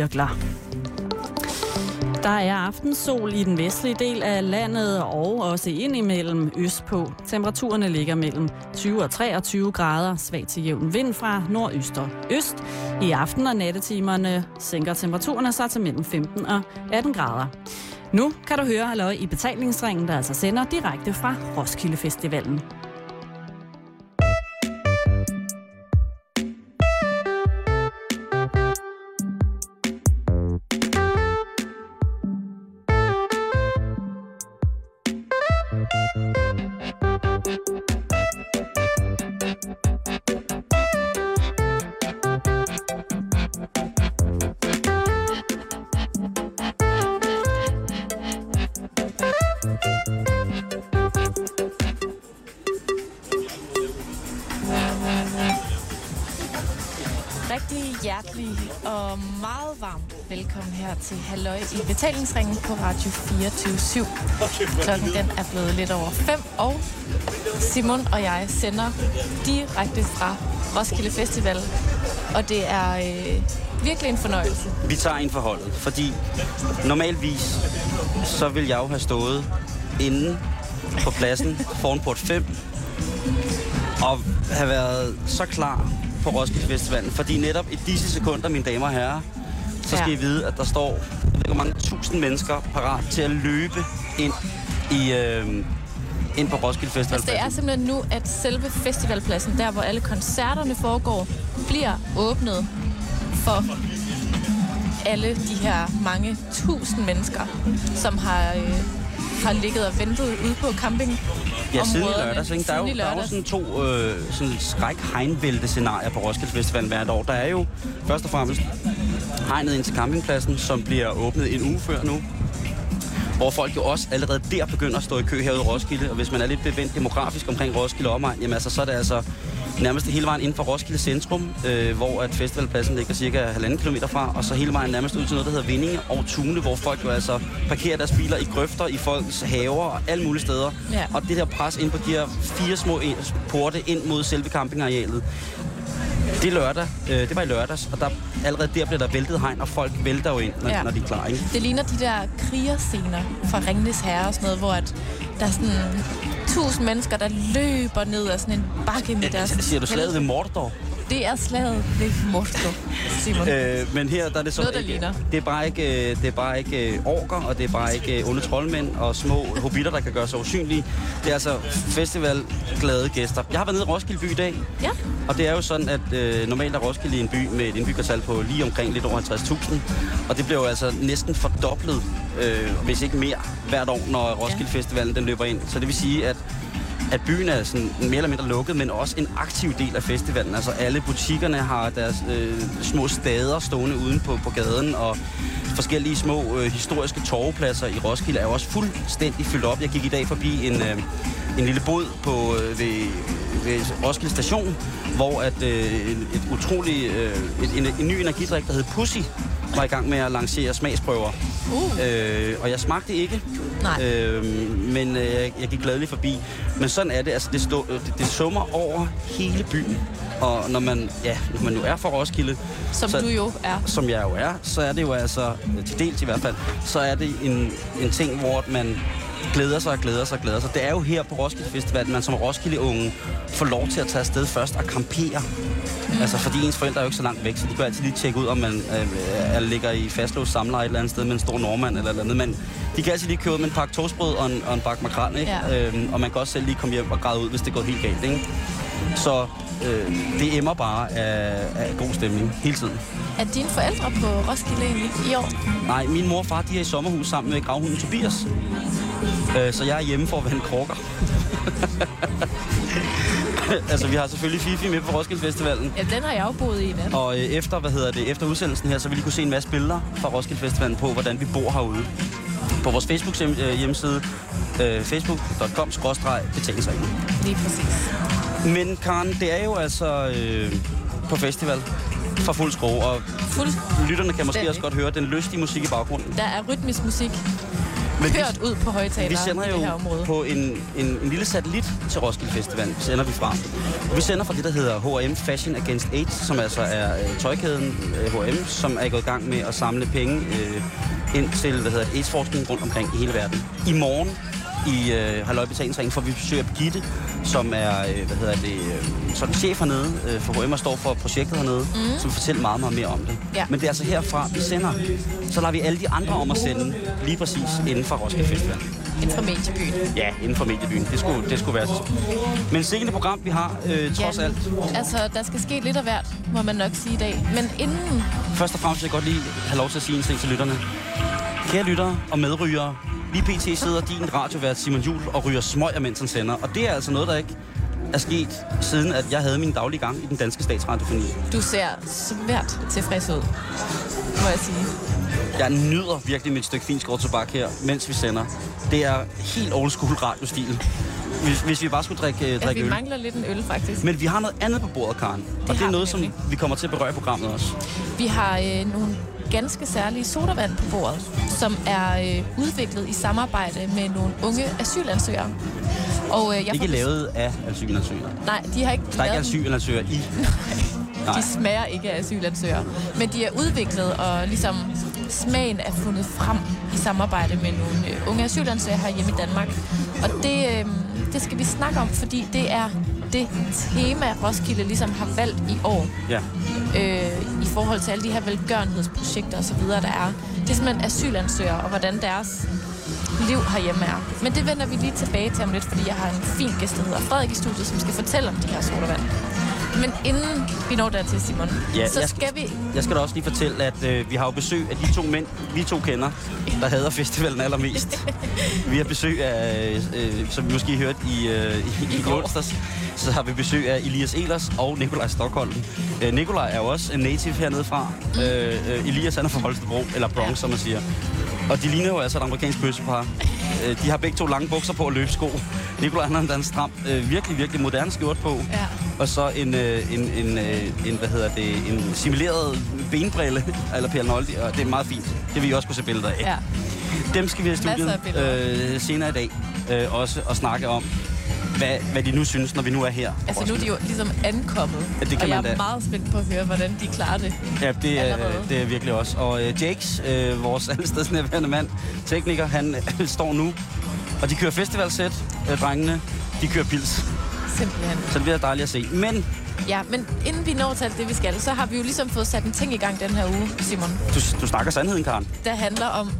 Virkler. Der er aftensol i den vestlige del af landet og også ind imellem østpå. Temperaturerne ligger mellem 20 og 23 grader, svag til jævn vind fra nordøst og øst. I aften- og nattetimerne sænker temperaturerne sig til mellem 15 og 18 grader. Nu kan du høre Halløj i betalingsringen, der altså sender direkte fra Roskilde Festivalen. Betalingsringen på Radio 24 Klokken den er blevet lidt over 5, og Simon og jeg sender direkte fra Roskilde Festival. Og det er øh, virkelig en fornøjelse. Vi tager en forholdet, fordi normalvis så vil jeg jo have stået inde på pladsen foran port 5 og have været så klar på Roskilde Festivalen, fordi netop i disse sekunder, mine damer og herrer, så skal Ja. I vide, at der står hvor mange tusind mennesker parat til at løbe ind i øh, ind på Roskilde Festival. Altså, det er simpelthen nu, at selve festivalpladsen, der hvor alle koncerterne foregår, bliver åbnet for alle de her mange tusind mennesker, som har, øh, har ligget og ventet ude på camping. Ja, siden lørdags. Ikke? Der er jo, der er jo sådan to øh, sådan skræk scenarier på Roskilde Festival hvert år. Der er jo først og fremmest hegnet ind til campingpladsen, som bliver åbnet en uge før nu. Hvor folk jo også allerede der begynder at stå i kø herude i Roskilde. Og hvis man er lidt bevendt demografisk omkring Roskilde omegn, jamen altså, så er det altså nærmest hele vejen inden for Roskilde Centrum, øh, hvor at festivalpladsen ligger cirka halvanden kilometer fra, og så hele vejen nærmest ud til noget, der hedder Vindinge og Tune, hvor folk jo altså parkerer deres biler i grøfter, i folks haver og alle mulige steder. Ja. Og det der pres ind på de her fire små ind- porte ind mod selve campingarealet, det er lørdag. Øh, det var i lørdags, og der, allerede der bliver der væltet hegn, og folk vælter jo ind, når. Ja. når de er klar. Ikke? Det ligner de der krigerscener fra Ringnes Herre og sådan noget, hvor at der er sådan tusind mennesker, der løber ned ad sådan en bakke med deres... Siger du slaget ved Mordor? Det er slaget ved Mordor, Simon. Øh, men her der er det så Noget, ikke, ligner. det er bare ikke, øh, det er bare ikke øh, orker, og det er bare ikke øh, onde troldmænd og små hobitter, der kan gøre sig usynlige. Det er altså festivalglade gæster. Jeg har været nede i Roskilde by i dag, Ja, og det er jo sådan, at øh, normalt er Roskilde en by med et indbyggertal på lige omkring lidt over 50.000. Og det bliver jo altså næsten fordoblet, øh, hvis ikke mere, hvert år, når Roskilde Festivalen den løber ind. Så det vil sige, at at byen er sådan mere eller mindre lukket, men også en aktiv del af festivalen. Altså alle butikkerne har deres øh, små stader stående uden på, på gaden, og forskellige små øh, historiske torvepladser i Roskilde er også fuldstændig fyldt op. Jeg gik i dag forbi en, øh, en lille bod på, øh, ved, ved Roskilde Station, hvor at, øh, et, et utrolig, øh, et, en, en ny energidrik, der hed Pussy, var i gang med at lancere smagsprøver. uh, Øh, og jeg smagte ikke, Nej. øh, men øh, jeg, jeg gik gladeligt forbi. Men sådan er det, altså det, stå, øh, det, det summer over hele byen. Og når man, ja, når man nu er fra Roskilde, som så, du jo er. som jeg jo er, så er det jo altså, øh, til dels i hvert fald, så er det en, en ting, hvor man glæder sig og glæder sig og glæder sig. Det er jo her på Roskilde Festival, man som Roskilde-unge får lov til at tage afsted først og campere. Altså, fordi ens forældre er jo ikke så langt væk, så de kan altid lige tjekke ud, om man øh, er, ligger i fastlåst samler et eller andet sted med en stor nordmand eller et eller andet. Men de kan altid lige købe med en pakke toastbrød og en, og en bakke makrel, ikke? Ja. Øhm, og man kan også selv lige komme hjem og græde ud, hvis det går helt galt, ikke? Så øh, det emmer bare af, af god stemning hele tiden. Er dine forældre på Roskilde egentlig i år? Nej, min mor og far, de er i sommerhus sammen med gravhunden Tobias. Øh, så jeg er hjemme for at vande krukker. altså, vi har selvfølgelig Fifi med på Roskilde Festivalen. Ja, den har jeg jo boet i nat. Og øh, efter, hvad hedder det, efter udsendelsen her, så vil I kunne se en masse billeder fra Roskilde Festivalen på, hvordan vi bor herude. På vores Facebook øh, hjemmeside, øh, facebook.com betalingsringen. Lige præcis. Men Karen, det er jo altså øh, på festival for fuld skrue, og Fuld. lytterne kan måske Stændig. også godt høre den lystige musik i baggrunden. Der er rytmisk musik. Men hørt vi, ud på højtalere vi sender i det her område. på en, en, en lille satellit til Roskilde Festival, sender vi fra. Vi sender fra det, der hedder H&M Fashion Against AIDS, som altså er øh, tøjkæden øh, H&M, som er gået i gang med at samle penge øh, ind til hvad hedder AIDS-forskning rundt omkring i hele verden. I morgen i øh, Halløj Betalingsringen får vi besøg af Birgitte, som er øh, hvad hedder det, øh, sådan chef hernede øh, for HM og står for projektet hernede, mm. som fortæller meget, meget mere om det. Ja. Men det er altså herfra, vi sender. Så lader vi alle de andre om at sende lige præcis inden for Roskilde Festival. Inden for mediebyen. Ja, inden for mediebyen. Det skulle, det skulle være så. Men sikkert program, vi har, øh, trods ja, alt. Altså, der skal ske lidt af hvert, må man nok sige i dag. Men inden... Først og fremmest vil jeg godt lige have lov til at sige en ting til lytterne. Kære lyttere og medrygere, Lige pt. sidder din radiovært Simon Jul og ryger smøger, mens han sender. Og det er altså noget, der ikke er sket, siden at jeg havde min daglige gang i den danske statsradiofoni. Du ser svært tilfreds ud, må jeg sige. Jeg nyder virkelig mit stykke fint tobak her, mens vi sender. Det er helt old school radiostil. Hvis, hvis vi bare skulle drikke, ja, drikke vi øl. mangler lidt en øl, faktisk. Men vi har noget andet på bordet, Karen. Det og det er noget, som vi kommer til at berøre i programmet også. Vi har øh, nogle ganske særlige sodavand på bordet, som er øh, udviklet i samarbejde med nogle unge asylansøgere. Og, øh, jeg ikke lavet af asylansøgere? Nej, de har ikke Der er ikke asylansøgere i? De smager ikke af asylansøgere. Men de er udviklet, og ligesom smagen er fundet frem i samarbejde med nogle øh, unge asylansøgere her hjemme i Danmark. Og det, øh, det skal vi snakke om, fordi det er det tema, Roskilde ligesom har valgt i år. Ja. Øh, I forhold til alle de her velgørenhedsprojekter osv., der er. Det er simpelthen asylansøgere, og hvordan deres liv herhjemme er. Men det vender vi lige tilbage til om lidt, fordi jeg har en fin gæst, der hedder Frederik i studiet, som skal fortælle om de her sodavand. Men inden vi når dertil, Simon, ja, så skal vi... Jeg skal da også lige fortælle, at øh, vi har jo besøg af de to mænd, vi to kender, der hader festivalen allermest. vi har besøg af, øh, som vi måske hørte i, øh, i, i onsdags, så har vi besøg af Elias Elers og Nikolaj Stockholm. Øh, Nikolaj er jo også en native hernede fra. Øh, øh, Elias han er fra Holstebro, eller Bronx, ja. som man siger. Og de ligner jo altså et amerikansk bøssepar. Øh, de har begge to lange bukser på og løbsko. Nikolaj han har en stram, øh, virkelig, virkelig moderne skjort på. Ja. Og så en, øh, en, en, en, hvad hedder det, en simuleret benbrille, eller Per Noldi, og det er meget fint. Det vil I også kunne se billeder af. Ja. Dem skal vi have studiet øh, senere i dag øh, også og snakke om, hvad, hvad de nu synes, når vi nu er her. Altså nu er de jo ligesom ankommet, ja, det kan og jeg er da. meget spændt på at høre, hvordan de klarer det. Ja, det er, det er virkelig også. Og uh, Jakes, uh, vores allestedsnærværende mand, tekniker, han uh, står nu, og de kører festivalsæt, uh, drengene. De kører pils. Simpelthen. Så det bliver dejligt at se. Men Ja, men inden vi når til det, vi skal, så har vi jo ligesom fået sat en ting i gang den her uge, Simon. Du, du snakker sandheden, Karen. Der handler om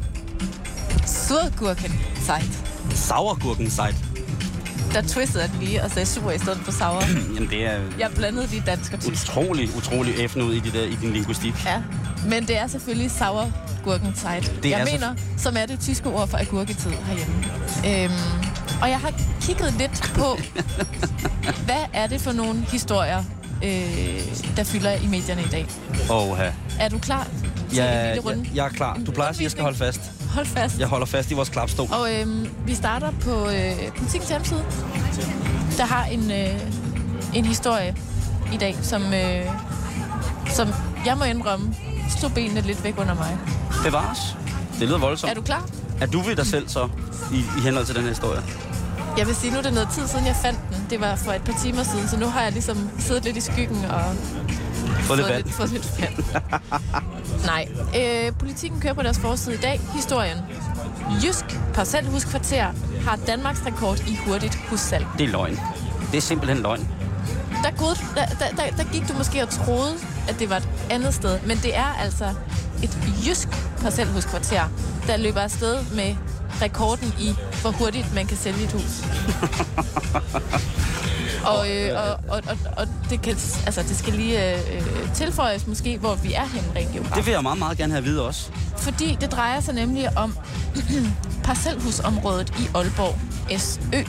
surgurken site. Sauergurken site der twistede jeg lige og sagde sur i stedet for sauer. Jamen det er... Jeg blandede de dansk og tysk. Utrolig, utrolig effen ud i, det der, i din linguistik. Ja, men det er selvfølgelig sauer gurkenzeit. Det jeg mener, så... som er det tyske ord for agurketid herhjemme. Øhm, og jeg har kigget lidt på, hvad er det for nogle historier, øh, der fylder i medierne i dag. Oha. Er du klar ja? Ja, jeg er klar. Du plejer at sige, at jeg skal holde fast. Hold fast. Jeg holder fast i vores klapstol. Og øh, vi starter på øh, politikens hjemmeside. Der har en, øh, en historie i dag, som, øh, som jeg må indrømme, stod benene lidt væk under mig. Bevares. Det lyder voldsomt. Er du klar? Er du ved dig selv så, i, i henhold til den her historie? Jeg vil sige, nu er det noget tid siden, jeg fandt den. Det var for et par timer siden, så nu har jeg ligesom siddet lidt i skyggen og fået lidt vand. Lidt, fået lidt vand. Nej. Øh, politikken kører på deres forside i dag. Historien. Jysk parcelhuskvarter har Danmarks rekord i hurtigt hussalg. Det er løgn. Det er simpelthen løgn. Der, gode, der, der, der, der gik du måske og troede, at det var et andet sted. Men det er altså et jysk parcelhuskvarter, der løber afsted med rekorden i, hvor hurtigt man kan sælge et hus. og, øh, og, og, og, og det, kan, altså, det skal lige øh, tilføjes måske, hvor vi er henne rent geografisk. Det vil jeg meget, meget gerne have at vide også. Fordi det drejer sig nemlig om parcelhusområdet i Aalborg SØ.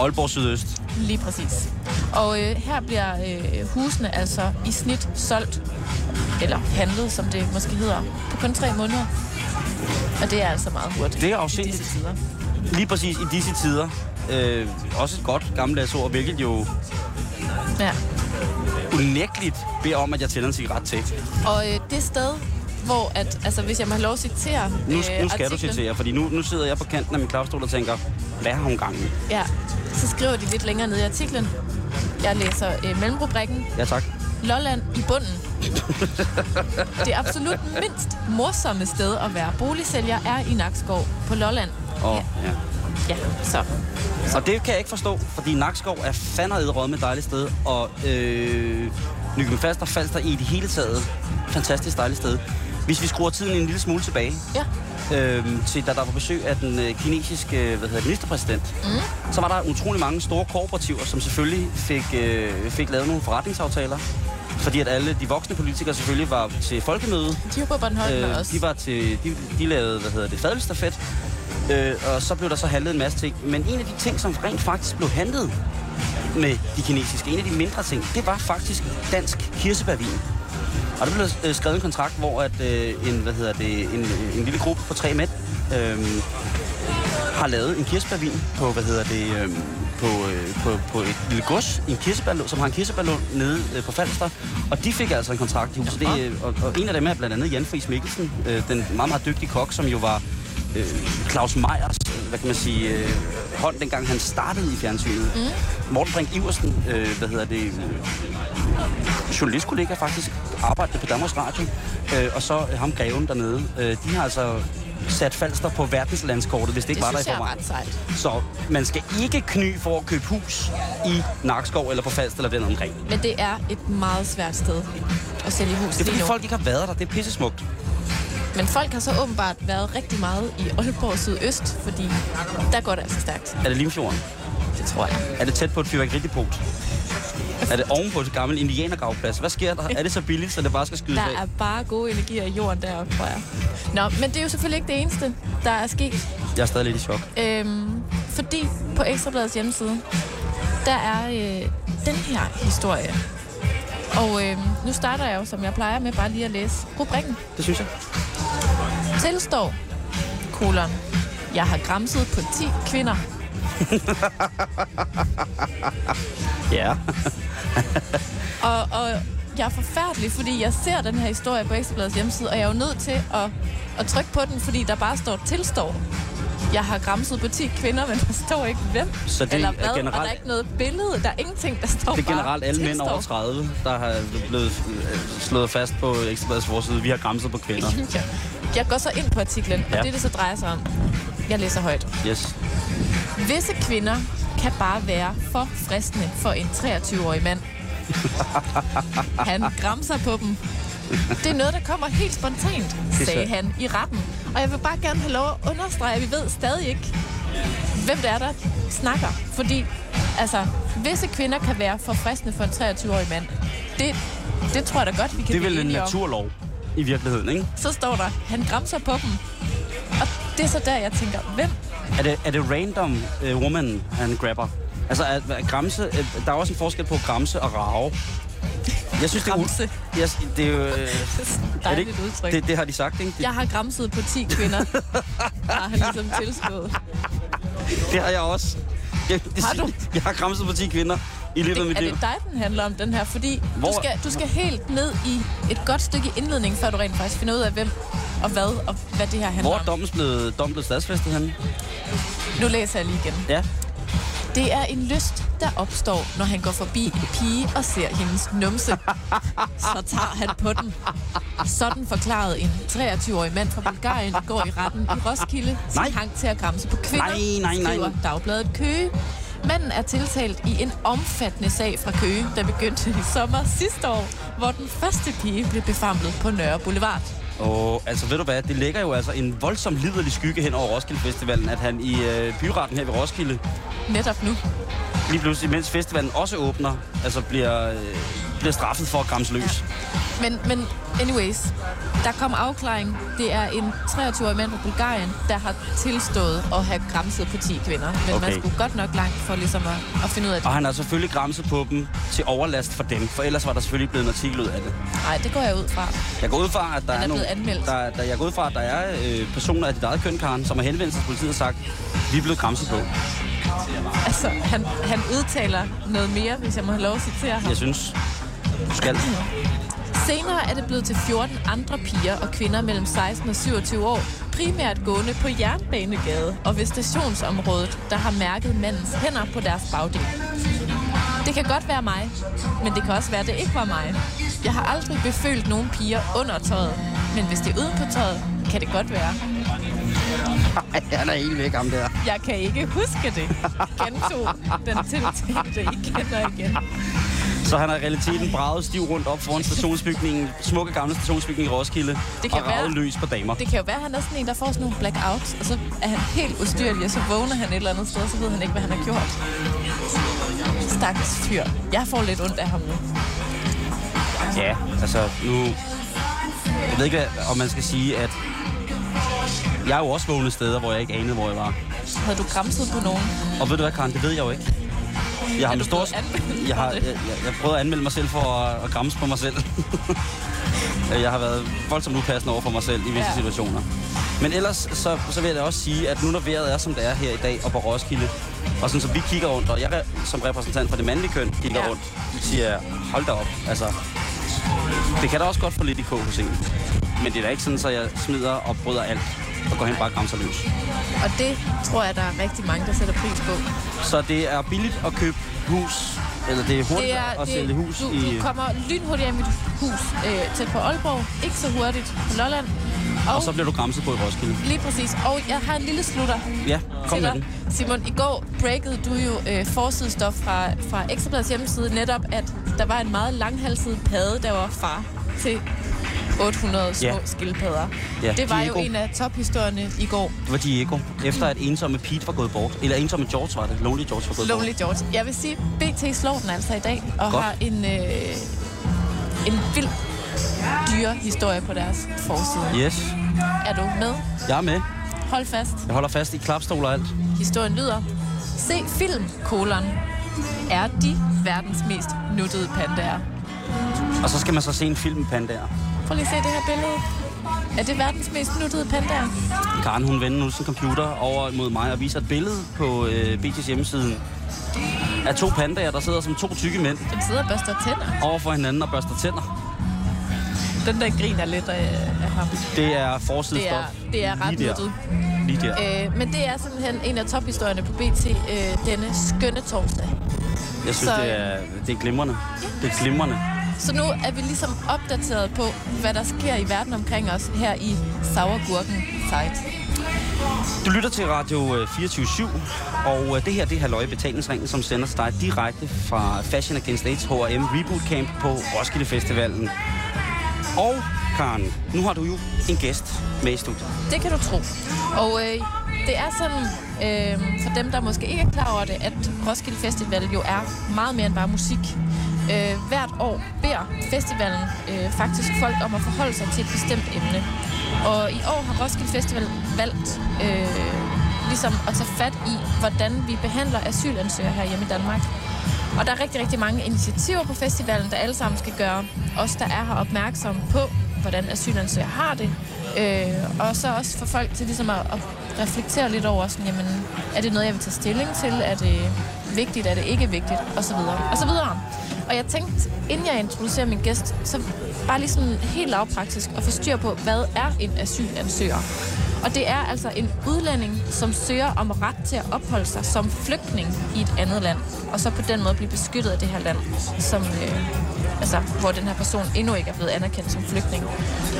Aalborg Sydøst. Lige præcis. Og øh, her bliver øh, husene altså i snit solgt, eller handlet, som det måske hedder, på kun tre måneder. Og det er altså meget hurtigt. Det er afsindigt. I disse tider. Lige præcis i disse tider. Øh, også et godt gammeldags ord, hvilket jo ja. unægteligt beder om, at jeg tænder en cigaret til. Og øh, det sted, hvor at, altså, hvis jeg må have lov at citere Nu, øh, nu skal artiklen, du citere, fordi nu, nu sidder jeg på kanten af min klavstol og tænker, hvad har hun gang i? Ja, så skriver de lidt længere ned i artiklen. Jeg læser øh, mellemrubrikken. Ja, tak. Lolland i bunden. Det absolut mindst morsomme sted at være boligsælger er i Nakskov på Lolland. Og, Ja. ja. Ja, så. Og det kan jeg ikke forstå, fordi Nakskov er fandme med et dejligt sted, og øh, Nykøbing Falster, Falster i det hele taget, fantastisk dejligt sted. Hvis vi skruer tiden en lille smule tilbage, Ja. øh, til da der var besøg af den øh, kinesiske hvad hedder det, ministerpræsident, mm. så var der utrolig mange store kooperativer, som selvfølgelig fik, øh, fik lavet nogle forretningsaftaler. Fordi at alle de voksne politikere selvfølgelig var til folkemøde. De var på Bornholm øh, også. de var til, de, de lavede, hvad hedder det, fadelstafet. Øh, og så blev der så handlet en masse ting. Men en af de ting, som rent faktisk blev handlet med de kinesiske, en af de mindre ting, det var faktisk dansk kirsebærvin. Og der blev øh, skrevet en kontrakt, hvor at, øh, en, hvad hedder det, en, en lille gruppe på tre mænd øh, har lavet en kirsebærvin på, hvad hedder det, øh, på, øh, på, på et lille gods, en kirsebærlund, som har en kirsebærlund nede øh, på Falster. Og de fik altså en kontrakt i huset. Det, øh, og, og, en af dem er blandt andet Jan Friis Mikkelsen, øh, den meget, meget dygtige kok, som jo var øh, Claus Meyers, hvad kan man sige, øh, hånd, dengang han startede i fjernsynet. Mm. Morten Brink Iversen, øh, hvad hedder det, øh, journalistkollega faktisk, arbejdede på Danmarks Radio, øh, og så øh, ham greven dernede. Øh, de har altså sat Falster på verdenslandskortet, hvis det ikke det var der i forvejen. Så man skal ikke kny for at købe hus i Nakskov eller på Falster eller den omkring. Men det er et meget svært sted at sælge hus Det er fordi folk ikke har været der. Det er pissesmukt. Men folk har så åbenbart været rigtig meget i Aalborg Sydøst, fordi der går det altså stærkt. Er det Limfjorden? Det tror jeg. Er det tæt på et fyrværkeridepot? Er det oven på et gammelt indianergravplads? Hvad sker der? Er det så billigt, så det bare skal skydes Der af? er bare gode energier i jorden deroppe, tror jeg. Nå, men det er jo selvfølgelig ikke det eneste, der er sket. Jeg er stadig lidt i chok. Øhm, fordi på Ekstrabladets hjemmeside, der er øh, den her historie. Og øh, nu starter jeg jo, som jeg plejer med, bare lige at læse rubrikken. Det synes jeg. Tilstår, kolon, jeg har græmset på 10 kvinder. Ja. Og, og jeg er forfærdelig, fordi jeg ser den her historie på Ekstrabladets hjemmeside, og jeg er jo nødt til at, at trykke på den, fordi der bare står tilstår. Jeg har græmset på 10 kvinder, men der står ikke hvem. Så det eller er hvad, og der generelt- er ikke noget billede. Der er ingenting, der står Det er generelt alle mænd over tilstår. 30, der har blevet øh, slået fast på Ekstrabladets forside. Vi har græmset på kvinder. Ja. Jeg går så ind på artiklen, og Ja. det, det så drejer sig om. Jeg læser højt. Yes. Visse kvinder kan bare være for fristende for en 23-årig mand. Han græmser på dem. Det er noget, der kommer helt spontant, sagde han i retten. Og jeg vil bare gerne have lov at understrege, at vi ved stadig ikke, hvem det er, der snakker. Fordi, altså, visse kvinder kan være for fristende for en 23-årig mand. Det, det tror jeg da godt, vi kan Det er vel en enige om. naturlov i virkeligheden, ikke? Så står der, han græmser på dem. Og det er så der, jeg tænker, hvem Er det, er det random uh, woman, han grabber? Altså, at, at gramse, at, der er også en forskel på gramse og rave. Jeg synes, det er... Gramse. Jeg, det er jo... Øh, er det, ikke? udtryk. Det, det har de sagt, ikke? Det, Jeg har græmset på 10 kvinder. har han ligesom tilstået. det har jeg også. Jeg, det, Har du? Jeg har gramset på 10 kvinder i løbet af Det, mit er liv. det dig, den handler om, den her? Fordi Hvor- du skal, du skal helt ned i et godt stykke indledning, før du rent faktisk finder ud af, hvem og hvad, og hvad det her handler Hvor er om. dommen blevet, dommen blevet stadsfæstet henne? Nu læser jeg lige igen. Ja. Det er en lyst, der opstår, når han går forbi en pige og ser hendes numse. Så tager han på den. Sådan forklarede en 23-årig mand fra Bulgarien går i retten i Roskilde sin hang til at græmse på kvinder, Nej, nej, nej. skriver Dagbladet Køge. Manden er tiltalt i en omfattende sag fra Køge, der begyndte i sommer sidste år, hvor den første pige blev befamlet på Nørre Boulevard. Og altså, ved du hvad, det ligger jo altså en voldsom liderlig skygge hen over Roskilde Festivalen, at han i øh, byretten her ved Roskilde, Netop nu. lige pludselig, mens festivalen også åbner, altså bliver, øh, bliver straffet for at græmse løs. Men, men anyways, der kom afklaring. Det er en 23-årig mand fra Bulgarien, der har tilstået at have græmset på 10 kvinder. Men okay. man skulle godt nok langt for ligesom at, at finde ud af det. Og han har selvfølgelig græmset på dem til overlast for dem, for ellers var der selvfølgelig blevet en artikel ud af det. Nej, det går jeg ud fra. Jeg går ud fra, at der Han er, er nogle, anmeldt. Der, der, jeg går ud fra, at der er øh, personer af dit eget køn, Karen, som har henvendt sig til politiet og sagt, vi er blevet græmset på. Altså, han, han udtaler noget mere, hvis jeg må have lov at citere ham. Jeg synes, du skal. Senere er det blevet til 14 andre piger og kvinder mellem 16 og 27 år, primært gående på Jernbanegade og ved stationsområdet, der har mærket mandens hænder på deres bagdel. Det kan godt være mig, men det kan også være, at det ikke var mig. Jeg har aldrig befølt nogen piger under tøjet, men hvis det er uden på tøjet, kan det godt være. Ej, han er helt væk, ham der. Jeg kan ikke huske det. Gentog den tiltalte igen og igen. Så han har i realiteten braget stiv rundt op foran stationsbygningen, smukke gamle stationsbygning i Roskilde, Det kan og være- løs på damer. Det kan jo være, at han er sådan en, der får sådan nogle blackouts, og så er han helt ustyrlig, og så vågner han et eller andet sted, og så ved han ikke, hvad han har gjort. Stakkels fyr. Jeg får lidt ondt af ham nu. Ja, altså nu... Jeg ved ikke, hvad- om man skal sige, at... Jeg er jo også vågnet steder, hvor jeg ikke anede, hvor jeg var. Havde du græmset på nogen? Og ved du hvad, Karen, det ved jeg jo ikke. Jeg har, med stor... jeg, har, jeg, jeg, jeg prøvede at anmelde mig selv for at, at græmse på mig selv. jeg har været voldsomt upassende over for mig selv i visse Ja. situationer. Men ellers, så, så vil jeg da også sige, at nu når vejret er, som det er her i dag og på Roskilde, og sådan som vi kigger rundt, og jeg som repræsentant for det mandlige køn kigger Ja. rundt, siger hold da op. Altså, det kan da også godt få lidt i en. Men det er da ikke sådan, så jeg smider og bryder alt og går hen bare og græmser løs. Og det tror jeg, der er rigtig mange, der sætter pris på. Så det er billigt at købe hus, eller det er hurtigt Det er, at det, sælge hus du, i... du kommer lynhurtigt af mit hus øh, tæt på Aalborg. Ikke så hurtigt på Lolland. Og, Og så bliver du græmset på i Roskilde. Lige præcis. Og jeg har en lille slutter Ja, kom med den. Simon, i går breakede du jo øh, forsidestof fra, fra Ekstrabladets hjemmeside netop, at der var en meget langhalset padde, der var far til 800 små Ja. skildpadder. Ja, det var Diego. jo en af tophistorierne i går. Det var Diego. Efter at ensomme Pete var gået bort. Eller ensomme George var det. Lonely George var gået Lonely George. Jeg vil sige, BT slår den altså i dag, og Godt. har en, øh, en vild dyre historie på deres forside. bort. Yes. Er du med? Jeg er med. Hold fast. Jeg holder fast i klapstol og alt. Historien lyder, se film, kolon. Er de verdens mest nuttede pandaer? Og så skal man så se en film med pandaer. Prøv lige at se det her billede. Er det verdens mest nuttede pandaer? Karen, hun vender nu sin computer over mod mig og viser et billede på øh, BT's hjemmeside af to pandaer, der sidder som to tykke mænd Den sidder og børster tænder. over for hinanden og børster tænder. Den der griner lidt af, af ham. Det er forside Det er, det er ret nuttet. Lige der. Øh, men det er simpelthen en af tophistorierne på BT øh, denne skønne torsdag. Jeg synes, så- det er, det er glimrende. Det er glimrende. Så nu er vi ligesom opdateret på, hvad der sker i verden omkring os her i Sauergurken Site. Du lytter til Radio 24 og øh, det her det er Halløj Betalingsringen, som sender dig direkte fra Fashion Against AIDS H&M Reboot Camp på Roskilde Festivalen. Og Karen, nu har du jo en gæst med i studiet. Det kan du tro. Og øh, det er sådan, øh, for dem, der måske ikke er klar over det, at Roskilde Festival jo er meget mere end bare musik. Øh, hvert år beder festivalen øh, faktisk folk om at forholde sig til et bestemt emne. Og i år har Roskilde Festival valgt øh, ligesom at tage fat i, hvordan vi behandler asylansøgere her hjemme i Danmark. Og der er rigtig, rigtig mange initiativer på festivalen, der alle sammen skal gøre os, der er her opmærksom på, hvordan asylansøgere har det. Øh, og så også for folk til ligesom at, at reflektere lidt over, sådan, jamen, er det noget, jeg vil tage stilling til? Er det vigtigt? Er det ikke vigtigt? Og så videre. Og så videre. Og jeg tænkte, inden jeg introducerer min gæst, så bare lige sådan helt lavpraktisk at få styr på, hvad er en asylansøger? Og det er altså en udlænding, som søger om ret til at opholde sig som flygtning i et andet land, og så på den måde blive beskyttet af det her land, som, øh, altså, hvor den her person endnu ikke er blevet anerkendt som flygtning.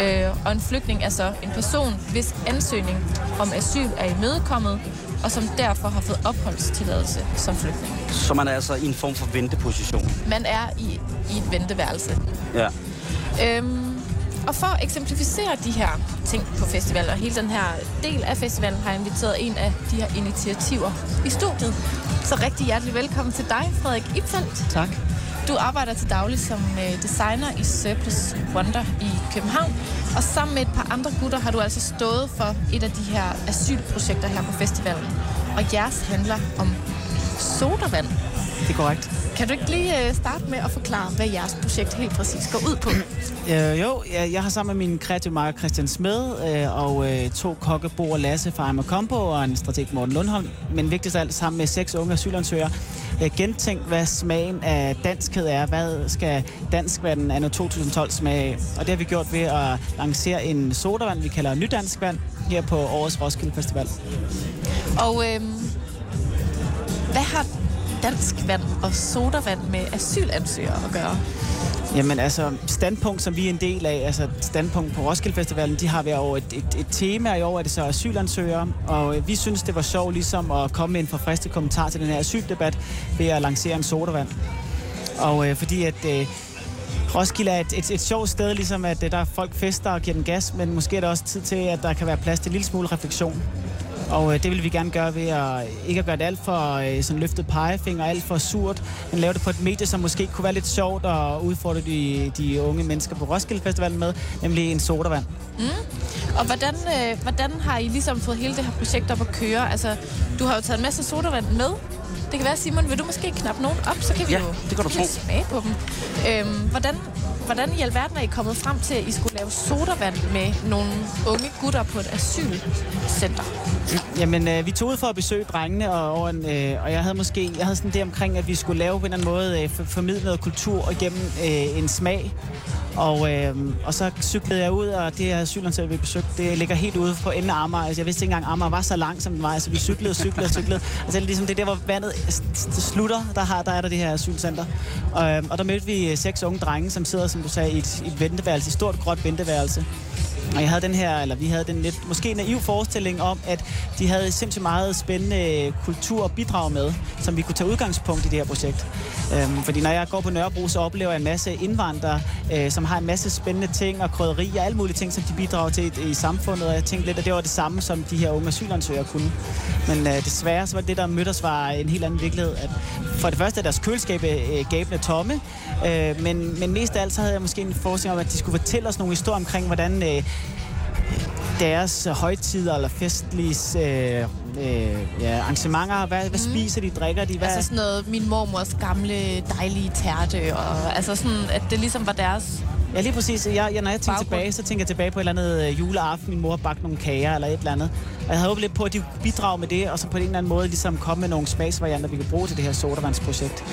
Øh, og en flygtning er så en person, hvis ansøgning om asyl er imødekommet, og som derfor har fået opholdstilladelse som flygtning. Så man er altså i en form for venteposition. Man er i, i et venteværelse. Ja. Øhm, og for at eksemplificere de her ting på festivalen, og hele den her del af festivalen, har jeg inviteret en af de her initiativer i studiet. Så rigtig hjertelig velkommen til dig, Frederik Ipfeldt. Tak. Du arbejder til daglig som øh, designer i Surplus Wonder i København. Og sammen med et par andre gutter har du altså stået for et af de her asylprojekter her på festivalen. Og jeres handler om sodavand. Det er korrekt. Kan du ikke lige øh, starte med at forklare, hvad jeres projekt helt præcis går ud på? Øh, jo, jeg, jeg har sammen med min kreative marker Christian Smed øh, og øh, to kokke, Bo og Lasse fra Ejmer Combo og en strateg Morten Lundholm, men vigtigst af alt sammen med seks unge asylansøgere, øh, gentænkt, hvad smagen af danskhed er. Hvad skal danskvanden anno 2012 smage af? Og det har vi gjort ved at lancere en sodavand, vi kalder Nydanskvand, her på årets Roskilde Festival. Og øh, hvad har dansk vand og sodavand med asylansøgere at gøre? Jamen altså, standpunkt, som vi er en del af, altså standpunkt på Roskilde Festivalen, de har været over et, et, et tema, i år er det så asylansøgere, og øh, vi synes, det var sjovt ligesom at komme med en forfriskende kommentar til den her asyldebat ved at lancere en sodavand. Og øh, fordi at øh, Roskilde er et, et, et sjovt sted, ligesom at øh, der er folk fester og giver den gas, men måske er der også tid til, at der kan være plads til en lille smule refleksion. Og øh, det vil vi gerne gøre ved at øh, ikke at gøre det alt for øh, sådan løftet pegefinger, alt for surt, men lave det på et medie, som måske kunne være lidt sjovt og udfordre de, de unge mennesker på Roskilde Festivalen med, nemlig en sodavand. Mm. Og hvordan, øh, hvordan har I ligesom fået hele det her projekt op at køre? Altså, du har jo taget en masse sodavand med. Det kan være, Simon, vil du måske knappe nogen op, så kan vi Ja, jo det kan du tro. smage på dem. Øhm, hvordan, hvordan i alverden er I kommet frem til, at I skulle lave sodavand med nogle unge gutter på et asylcenter? Jamen, øh, vi tog ud for at besøge drengene, og, over en, øh, og jeg havde måske jeg havde sådan det omkring, at vi skulle lave på en eller anden måde øh, for, formidle noget kultur igennem øh, en smag. Og, øh, og så cyklede jeg ud, og det her asylhotel, vi besøgte, det ligger helt ude på enden af Amager. Altså, jeg vidste ikke engang, Amager var så lang, som den var. Altså, vi cyklede og cyklede og cyklede. Altså, det er ligesom det der, hvor vandet slutter, der, har, der er der det her asylcenter. Og, øh, og der mødte vi øh, seks unge drenge, som sidder, som du sagde, i et, i et venteværelse, et stort gråt venteværelse. Og jeg havde den her, eller vi havde den lidt måske naiv forestilling om, at de havde sindssygt meget spændende kultur og bidrag med, som vi kunne tage udgangspunkt i det her projekt. Øhm, fordi når jeg går på Nørrebro, så oplever jeg en masse indvandrere, øh, som har en masse spændende ting og krydderi og alle mulige ting, som de bidrager til i, i samfundet. Og jeg tænkte lidt, at det var det samme, som de her unge asylansøgere kunne. Men øh, desværre så var det, der mødte os, var en helt anden virkelighed. At for det første er deres køleskab øh, gabende tomme, øh, men, men mest af alt så havde jeg måske en forestilling om, at de skulle fortælle os nogle historier omkring, hvordan øh, deres højtider eller festlige øh, øh, ja, arrangementer, hvad, hvad spiser de, drikker de, hvad... Altså sådan noget, min mormors gamle, dejlige tærte, og altså sådan, at det ligesom var deres... Ja, lige præcis. Jeg, jeg, når jeg tænker Baggrund. tilbage, så tænker jeg tilbage på et eller andet øh, juleaften. Min mor bagte nogle kager eller et eller andet. Og jeg havde håbet lidt på, at de kunne bidrage med det, og så på en eller anden måde ligesom komme med nogle smagsvarianter, vi kan bruge til det her sodavandsprojekt.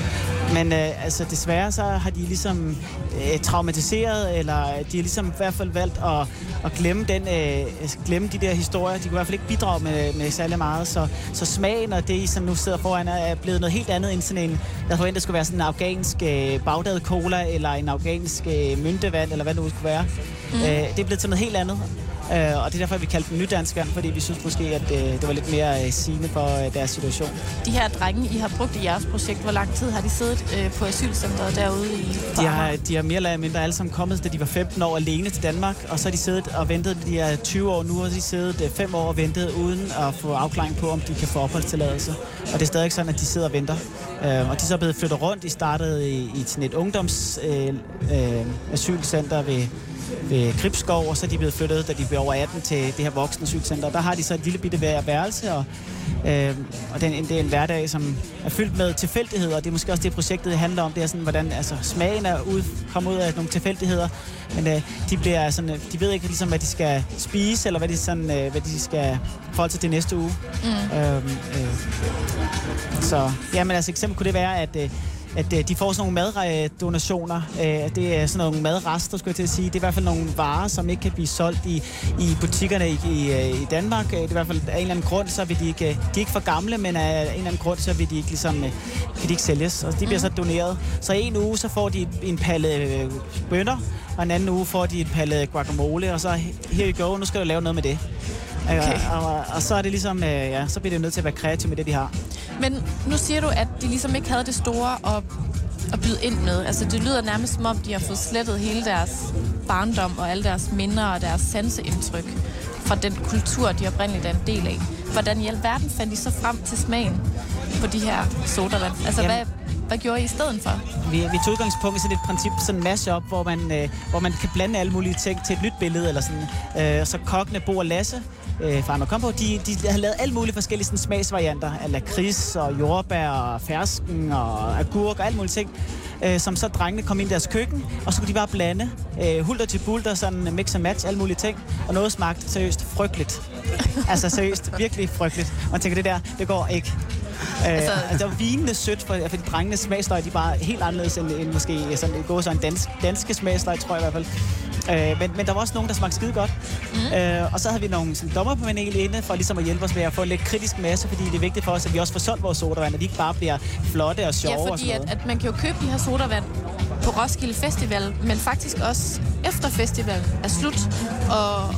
Men øh, altså, desværre så har de ligesom øh, traumatiseret, eller de har ligesom i hvert fald valgt at, at glemme, den, øh, glemme de der historier. De kunne i hvert fald ikke bidrage med, med særlig meget. Så, så smagen og det, I som nu sidder foran, er blevet noget helt andet end sådan en, jeg forventede, det skulle være sådan en afghansk øh, Bagdad Cola, eller en afghansk øh, myntevand, eller hvad det nu skulle være. Mm. Øh, det er blevet til noget helt andet. Øh, og det er derfor, vi kaldte den nydanskeren, fordi vi synes måske, at øh, det var lidt mere øh, sigende for øh, deres situation. De her drenge, I har brugt i jeres projekt, hvor lang tid har de siddet øh, på asylcentret derude i De har, de har mere eller mindre alle sammen kommet, da de var 15 år alene til Danmark, og så har de siddet og ventet, de er 20 år nu, og de siddet 5 år og ventet uden at få afklaring på, om de kan få opholdstilladelse. Og det er stadig sådan, at de sidder og venter. Øh, og de er så blevet flyttet rundt. De startede i, i sådan et ungdoms øh, øh, asylcenter ved, ved Gribskov, og så er de blevet flyttet, da de blev over 18, til det her voksne asylcenter. Der har de så et lille bitte vær- værelse, og, øh, og det, er en, det er en hverdag, som er fyldt med tilfældigheder, og det er måske også det, projektet handler om. Det er sådan, hvordan altså, smagen er ud, kommer ud af nogle tilfældigheder, men øh, de, bliver sådan, øh, de ved ikke ligesom, hvad de skal spise, eller hvad de, sådan, øh, hvad de skal forholde til næste uge. Mm. Øh, øh, så, jamen altså, eksempel kunne det være, at øh, at øh, de får sådan nogle maddonationer. Øh, det er sådan nogle madrester, skulle jeg til at sige. Det er i hvert fald nogle varer, som ikke kan blive solgt i, i butikkerne i, i, øh, i Danmark. Øh, Det er i hvert fald af en eller anden grund, så vil de ikke... De er ikke for gamle, men af en eller anden grund, så vil de ikke, ligesom, øh, kan de ikke sælges. Og de bliver så doneret. Så en uge, så får de en palle øh, bønner, og en anden uge får de en palle guacamole, og så her you go, nu skal du lave noget med det. Okay. Og, og, og så er det ligesom, øh, ja, så bliver det nødt til at være kreativ med det, de har. Men nu siger du, at de ligesom ikke havde det store at, at byde ind med. Altså, det lyder nærmest som om, de har fået slettet hele deres barndom og alle deres minder og deres sanseindtryk fra den kultur, de oprindeligt er en del af. Hvordan i alverden fandt de så frem til smagen på de her sodavand? Altså, Jamen, hvad, hvad gjorde I i stedet for? Vi, vi tog udgangspunkt i sådan et princip, sådan en masse hvor man, øh, hvor man kan blande alle mulige ting til et nyt billede. Eller sådan. Øh, så kokkene Bo og Lasse øh, fra Combo, de, de har lavet alle mulige forskellige sådan, smagsvarianter af lakrids og jordbær og fersken og agurk og alt muligt ting øh, som så drengene kom ind i deres køkken, og så kunne de bare blande øh, hulter til bulter, sådan mix and match, alle mulige ting, og noget smagte seriøst frygteligt. altså seriøst, virkelig frygteligt. Og man tænker, det der, det går ikke. Øh, altså, altså, det var vinende sødt, for, for de drengenes smagsløg, de er bare helt anderledes end, end måske sådan, gå sådan dansk, danske smagsløg, tror jeg i hvert fald. Øh, men, men der var også nogen, der smagte skide godt. Mm. Øh, og så havde vi nogle sådan, dommerpanel inde for ligesom at hjælpe os med at få en lidt kritisk masse, fordi det er vigtigt for os, at vi også får solgt vores sodavand, og de ikke bare bliver flotte og sjove Ja, fordi og sådan at, at man kan jo købe de her sodavand på Roskilde Festival, men faktisk også efter festivalen er slut, og,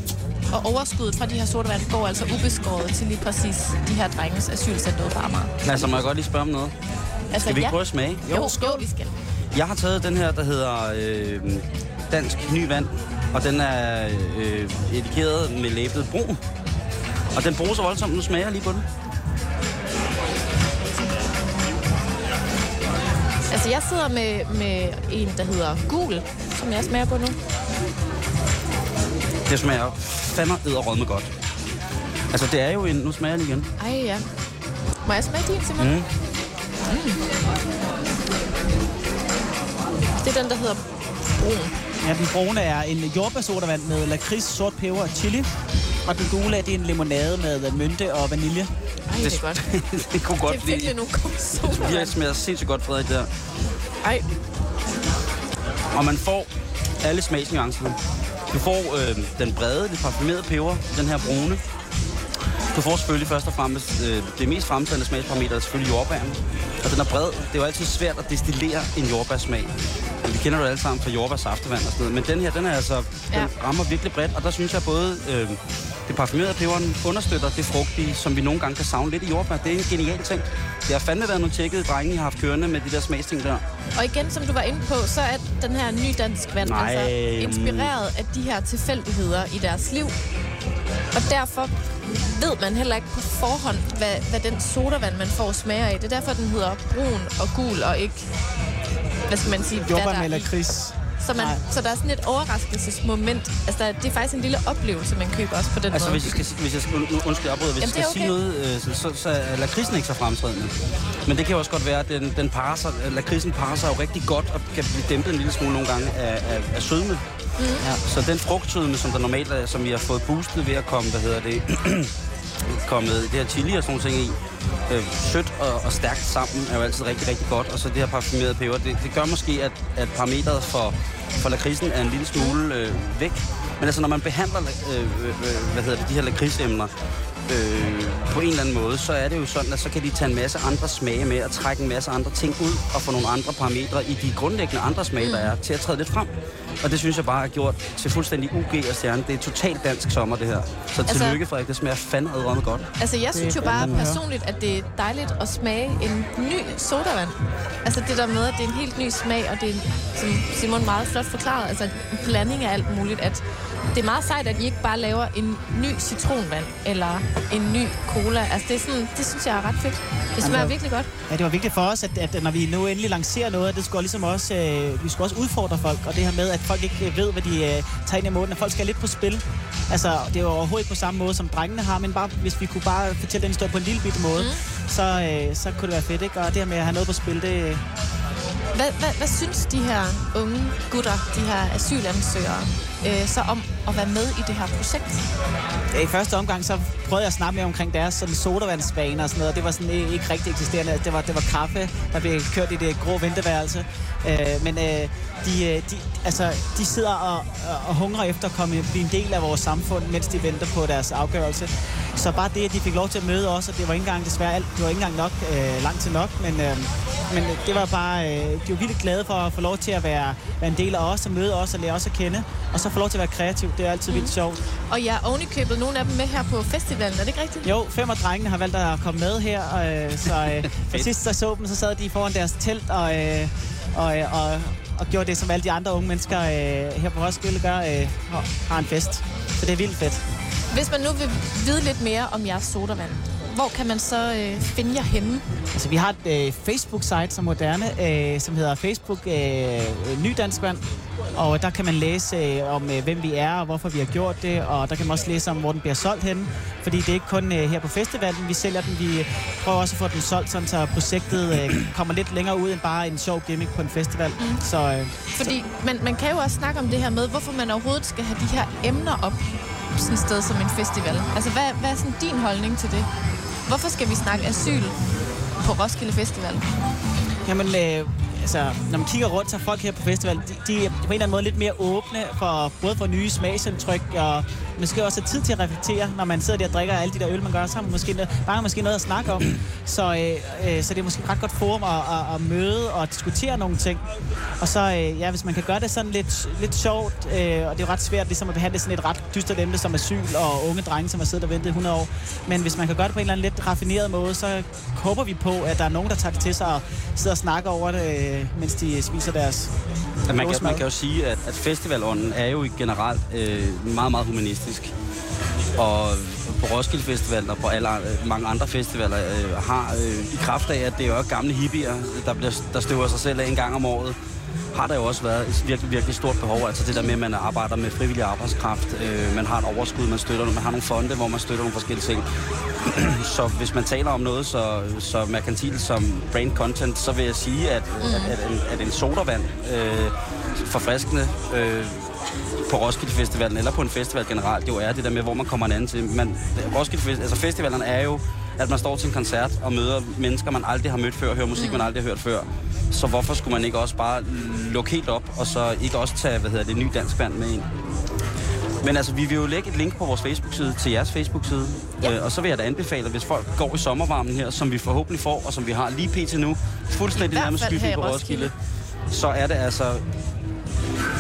og overskuddet fra de her sodavand går altså ubeskåret til lige præcis de her drenges asylcenter på Amager. Altså, må jeg godt lige spørge om noget? Altså, Skal vi ikke ja. prøve at smage? Jo, jo, jo, vi skal. Jeg har taget den her, der hedder øh, Dansk Ny Vand, og den er øh, etikeret med labelet brun. Og den bruger så voldsomt, nu smager jeg lige på den. Altså, jeg sidder med, med en, der hedder Gul, som jeg smager på nu. Det smager fandme med godt. Altså, det er jo en... Nu smager jeg lige igen. Ej, ja. Må jeg smage din, Simon? Mm. Mm. Det er den, der hedder brun. Ja, den brune er en jordbærsodavand med lakrids, sort peber og chili. Og den gule er det en limonade med mynte og vanilje. Ej, det er godt. det kunne godt Det er virkelig nogle gode Det bliver smager sindssygt godt, Frederik, der. Ej. Og man får alle smagsnuancerne. Du får øh, den brede, lidt parfumerede peber, den her brune. Du får selvfølgelig først og fremmest øh, det mest fremtrædende smagsparameter er selvfølgelig jordbæren. Og altså, den er bred. Det er jo altid svært at destillere en jordbærsmag. Kender jo alle sammen fra jordbærsaftevand og sådan noget. Men den her, den er altså, ja. den rammer virkelig bredt. Og der synes jeg både øh, det parfumerede peberen understøtter det frugtige, som vi nogle gange kan savne lidt i jordbær. Det er en genial ting. Det har fandme været nogle tjekkede drenge, I har haft kørende med de der smagsting der. Og igen, som du var inde på, så er den her ny dansk vand Nej, altså inspireret af de her tilfældigheder i deres liv. Og derfor ved man heller ikke på forhånd, hvad, hvad den sodavand, man får, smager af. Det er derfor, den hedder brun og gul, og ikke, hvad skal man sige, hvad Jordbær der med er i. lakrids. Så, man, så der er sådan et overraskelsesmoment. Altså, der, det er faktisk en lille oplevelse, man køber også på den Altså, måde. hvis jeg skal, hvis jeg skal, nu, undskyld, afbryder, hvis Jamen, jeg skal er sige okay. noget, øh, så, så, er lakridsen ikke så fremtrædende. Men det kan jo også godt være, at den, den parer sig, at lakridsen parer sig jo rigtig godt og kan blive dæmpet en lille smule nogle gange af, af, af sødme. Mm. Ja, så den frugtsødme, som der normalt er, som vi har fået boostet ved at komme, hvad hedder det, kommet det her chili og sådan nogle ting i, øh, sødt og, og stærkt sammen er jo altid rigtig, rigtig godt. Og så det her parfumerede peber, det, det gør måske, at, at parametret for, for lakridsen er en lille smule øh, væk. Men altså, når man behandler øh, øh, øh hvad hedder det, de her lakridsemner øh, på en eller anden måde, så er det jo sådan, at så kan de tage en masse andre smage med og trække en masse andre ting ud og få nogle andre parametre i de grundlæggende andre smage, der er, til at træde lidt frem. Og det synes jeg bare er gjort til fuldstændig UG og stjerne. Det er totalt dansk sommer, det her. Så Altså- tillykke, Frederik. Det smager fandme godt. Altså, jeg synes jo bare personligt, at det er dejligt at smage en ny sodavand. Altså det der med, at det er en helt ny smag, og det er, som Simon meget flot forklarede, altså en blanding af alt muligt. At det er meget sejt, at I ikke bare laver en ny citronvand, eller en ny cola. Altså det, er sådan, det synes jeg er ret fedt. Det smager der- virkelig godt. Ja, det var vigtigt for os, at, at når vi nu endelig lancerer noget, det skulle ligesom også, øh, vi skulle også udfordre folk, og det her med, at folk ikke ved, hvad de øh, tager ind i måden, at folk skal lidt på spil. Altså, det er jo overhovedet ikke på samme måde, som drengene har, men bare, hvis vi kunne bare fortælle den historie på en lille bitte måde, mm. så, øh, så kunne det være fedt, ikke? Og det her med at have noget på spil, det, Hvad, hvad, hvad synes de her unge gutter, de her asylansøgere, øh, så om at være med i det her projekt? Ja, I første omgang så prøvede jeg at snakke mere omkring deres sådan sodavandsbaner og sådan noget. Det var sådan ikke, rigtig eksisterende. Det var, det var kaffe, der blev kørt i det grå venteværelse. Øh, men øh, de, øh, de, altså, de sidder og, og- hungrer efter at komme, blive en del af vores samfund, mens de venter på deres afgørelse. Så bare det, at de fik lov til at møde os, og det var ikke engang desværre alt, det var ikke engang nok, øh, langt til nok, men, øh, men det var bare, øh, de var virkelig glade for at få lov til at være, være en del af os, og møde os og lære os at kende, og så få lov til at være kreativ. Det er altid vildt sjovt. Og jeg har ovenikøbet nogle af dem med her på festivalen, er det ikke rigtigt? Jo, fem af drengene har valgt at komme med her, øh, så øh, for sidst jeg så dem, så sad de foran deres telt og, øh, og, øh, og, og gjorde det, som alle de andre unge mennesker øh, her på Roskilde gør, øh, og har en fest. Så det er vildt fedt. Hvis man nu vil vide lidt mere om jeres sodavand, hvor kan man så øh, finde jer henne? Altså, vi har et øh, Facebook-site som moderne, øh, som hedder Facebook øh, Ny Dansk Vand. Og der kan man læse øh, om, øh, hvem vi er og hvorfor vi har gjort det. Og der kan man også læse om, hvor den bliver solgt henne. Fordi det er ikke kun øh, her på festivalen, vi sælger den. Vi prøver også at få den solgt, sådan, så projektet øh, kommer lidt længere ud end bare en sjov gimmick på en festival. Mm. Så, øh, Fordi man, man kan jo også snakke om det her med, hvorfor man overhovedet skal have de her emner op sådan et sted som en festival. Altså, hvad, hvad er sådan din holdning til det? Hvorfor skal vi snakke asyl på Roskilde Festival? Jamen, øh, altså, når man kigger rundt, så er folk her på festivalen, de, de er på en eller anden måde lidt mere åbne for både for nye smagsindtryk, og måske også have tid til at reflektere, når man sidder der og drikker alle de der øl, man gør, så har man måske, bare måske noget at snakke om. Så, øh, øh, så det er måske et ret godt forum at, at, at møde og diskutere nogle ting. Og så, øh, ja, hvis man kan gøre det sådan lidt, lidt sjovt, øh, og det er jo ret svært ligesom at behandle sådan et ret dystert emne som asyl og unge drenge, som har siddet og ventet 100 år. Men hvis man kan gøre det på en eller anden lidt raffineret måde, så håber vi på, at der er nogen, der tager det til sig og sidder og snakker over det, øh, mens de spiser deres at man, kan, man kan jo sige, at, at festivalånden er jo generelt øh, meget, meget humanistisk. Og på Roskilde Festival og på alle, mange andre festivaler øh, har øh, i kraft af, at det er jo gamle hippier, der, bliver, der støver sig selv af en gang om året, har der jo også været et virkelig, virkelig stort behov. Altså det der med, at man arbejder med frivillig arbejdskraft, øh, man har et overskud, man støtter, man har nogle fonde, hvor man støtter nogle forskellige ting. så hvis man taler om noget så, så merkantilt som brain content, så vil jeg sige, at, mm. at, at, en, at en sodavand, øh, forfriskende, øh, på Roskilde Festivalen eller på en festival generelt, jo er det der med, hvor man kommer en anden til. Man, Roskilde Festival, altså festivalen er jo, at man står til en koncert og møder mennesker, man aldrig har mødt før, og hører musik, mm. man aldrig har hørt før. Så hvorfor skulle man ikke også bare lukke helt op, og så ikke også tage, hvad hedder det, ny dansk band med ind? Men altså, vi vil jo lægge et link på vores Facebook-side til jeres Facebook-side. Ja. Øh, og så vil jeg da anbefale, hvis folk går i sommervarmen her, som vi forhåbentlig får, og som vi har lige pt. nu, fuldstændig nærmest skybby på Roskilde, så er det altså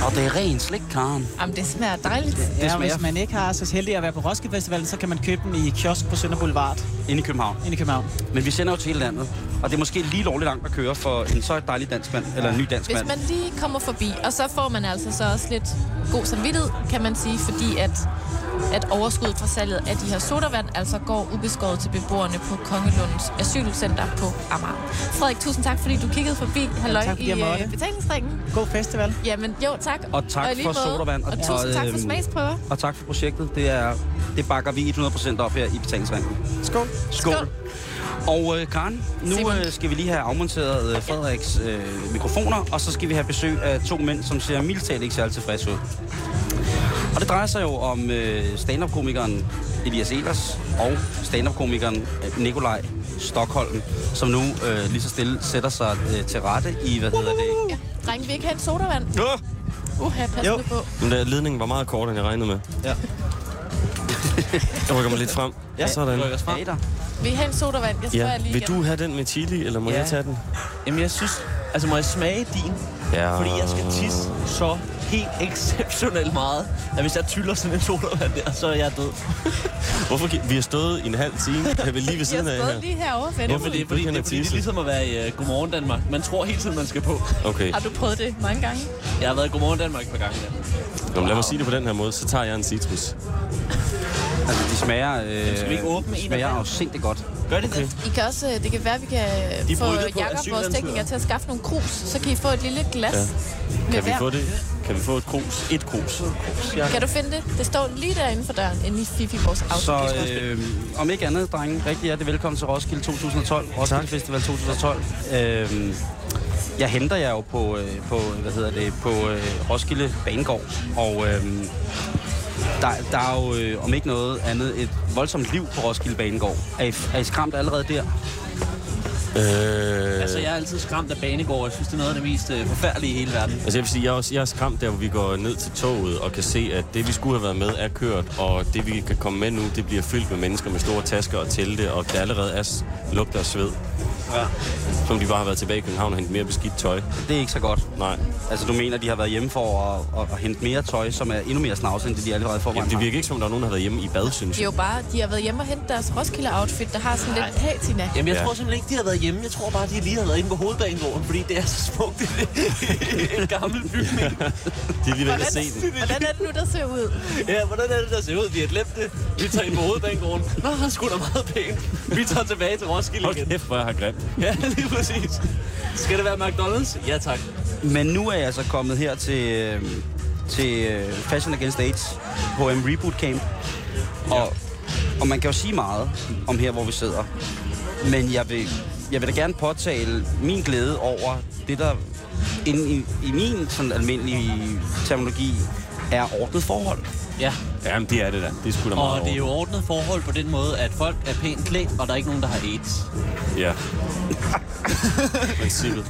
og det er ren slik, Karen. Jamen, det smager dejligt. Det, det ja, smager... hvis man ikke har så heldig at være på Roskilde Festival, så kan man købe den i kiosk på Sønder Boulevard. Inde i København. Inde i København. Men vi sender jo til hele landet. Og det er måske lige lovligt langt at køre for en så dejlig dansk mand, eller en ny dansk mand. Hvis man lige kommer forbi, og så får man altså så også lidt god samvittighed, kan man sige, fordi at at overskuddet fra salget af de her sodavand altså går ubeskåret til beboerne på Kongelundens Asylcenter på Amager. Frederik, tusind tak, fordi du kiggede forbi Halløj ja, i uh, betalingsringen. God festival. Jamen, jo, tak. Og tak og for sodavand. Og, og tusind tak for øhm, smagsprøver. Og tak for projektet. Det, er, det bakker vi 100% op her i betalingsringen. Skål. Skål. Skål. Og øh, Karen, nu øh, skal vi lige have afmonteret øh, Frederiks øh, mikrofoner, og så skal vi have besøg af to mænd, som ser mildt ikke særlig tilfredse ud. Og det drejer sig jo om øh, stand-up-komikeren Elias Elers og stand-up-komikeren øh, Nikolaj Stockholm, som nu øh, lige så stille sætter sig øh, til rette i, hvad hedder det? Ja, drenge, vi ikke have en sodavand? Ja. Uha, pas jo. på. Men der, ledningen var meget kortere, end jeg regnede med. Ja. jeg rykker mig lidt frem. Ja, sådan. Rykker frem. Vi har en sodavand. Jeg spørger ja. lige Vil du have den med chili, eller må ja. jeg tage den? Jamen, jeg synes... Altså, må jeg smage din? Ja. Fordi jeg skal tisse så helt exceptionelt meget, at hvis jeg tyller sådan en sodavand der, så er jeg død. Hvorfor? Vi har stået i en halv time. Jeg vil lige ved siden af her. Jeg har stået lige herovre, fedt. Hvorfor det? Fordi, det, fordi det er ligesom at være i uh, Godmorgen Danmark. Man tror hele tiden, man skal på. Okay. Har du prøvet det mange gange? Jeg har været i Godmorgen Danmark et par gange, ja. Wow. lad mig sige det på den her måde, så tager jeg en citrus. Altså, de smager, øh, skal vi ikke åbne de smager afsindigt godt. Gør det okay. det? I kan også, øh, det kan være, at vi kan de få Jakob, vores tekniker, til at skaffe nogle krus. Så kan I få et lille glas ja. Kan vi få det? Kan vi få et krus? Et krus. Ja. Kan du finde det? Det står lige derinde for døren, inde i Fifi, vores Så øh, om ikke andet, drenge, rigtig hjertelig velkommen til Roskilde 2012. Roskilde tak. Festival 2012. Øh, jeg henter jer jo på, øh, på hvad hedder det, på øh, Roskilde Banegård, og øh, der, der er jo, øh, om ikke noget andet, et voldsomt liv på Roskilde Banegård. Er I, er I skræmt allerede der? Øh... Altså, jeg er altid skræmt af banegård. Jeg synes, det er noget af det mest øh, forfærdelige i hele verden. Altså, jeg vil sige, jeg er, også, jeg er skræmt der, hvor vi går ned til toget og kan se, at det, vi skulle have været med, er kørt, og det, vi kan komme med nu, det bliver fyldt med mennesker med store tasker og telte, og der allerede er lugter af sved. Ja. Som de bare har været tilbage i København og hentet mere beskidt tøj. Det er ikke så godt. Nej. Altså, du mener, de har været hjemme for at, at, at hente mere tøj, som er endnu mere snavs, end det de allerede får. Jamen, det virker ikke, som der er nogen, der har været hjemme i bad, synes jeg. Det er jo bare, de har været hjemme og hentet deres Roskilde-outfit, der har sådan Nej. lidt patina. Jamen, jeg ja. tror simpelthen ikke, de har været hjemme. Jeg tror bare, de lige har været inde på hovedbanegården, fordi det er så smukt. Det er en gammel bygning. De er lige ved at se den. Hvordan er det nu, der ser ud? Ja, hvordan er det, der ser ud? Vi har glemt det. Vi tager ind på hovedbanegården. Nå, han skulle da meget pænt. Vi tager tilbage til Roskilde Hold igen. kæft, hvor jeg har grimt. Ja, lige præcis. Skal det være McDonald's? Ja, tak. Men nu er jeg så kommet her til, øh, til øh, Fashion Against AIDS, HM Reboot Camp. Og, og man kan jo sige meget om her, hvor vi sidder. Men jeg vil, jeg vil da gerne påtale min glæde over det, der inde i, i min sådan almindelige terminologi er ordnet forhold. Ja, Jamen, det er det da. Det er sgu da meget og det er jo ordnet forhold på den måde, at folk er pænt klædt, og der er ikke nogen, der har AIDS. Ja. Princippet.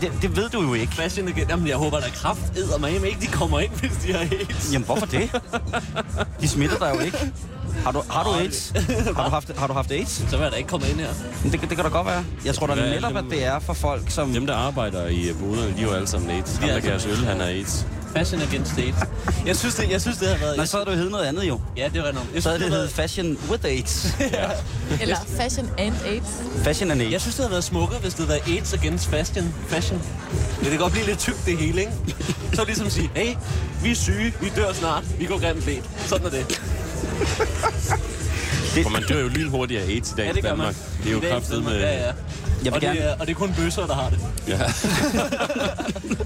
Det, det ved du jo ikke. Fashion igen. Jamen, jeg håber, der er kraft eddermame ikke, de kommer ind, hvis de har AIDS. Jamen, hvorfor det? De smitter dig jo ikke. Har du, har du AIDS? Har du haft, har du haft AIDS? Så vil jeg da ikke komme ind her. Men Det, det kan da godt være. Jeg tror da Hvad er netop, at dem- det er for folk, som... Dem, der arbejder i boderne, de er jo alle sammen AIDS. Ham, Ja, der altså- gav os øl, han er AIDS. Fashion against AIDS. Jeg synes, det, jeg synes, det har været... Nej, så havde du heddet noget andet jo. Ja, det var noget. Jeg Så havde det det været, Fashion with AIDS. Eller fashion and AIDS? Fashion and jeg AIDS. synes, det havde været smukkere, hvis det havde været AIDS against fashion. fashion. Det kan godt blive lidt tykt, det hele, ikke? Så ligesom sige, hey, vi er syge, vi dør snart, vi går grimt klædt. Sådan er det. For man dør jo lige hurtigt af AIDS i dag Ja, i det gør Danmark. man. Det er jo kraftet med... Ja, ja. Jeg vil og, gerne- det er, og det er kun bøsser, der har det. Ja.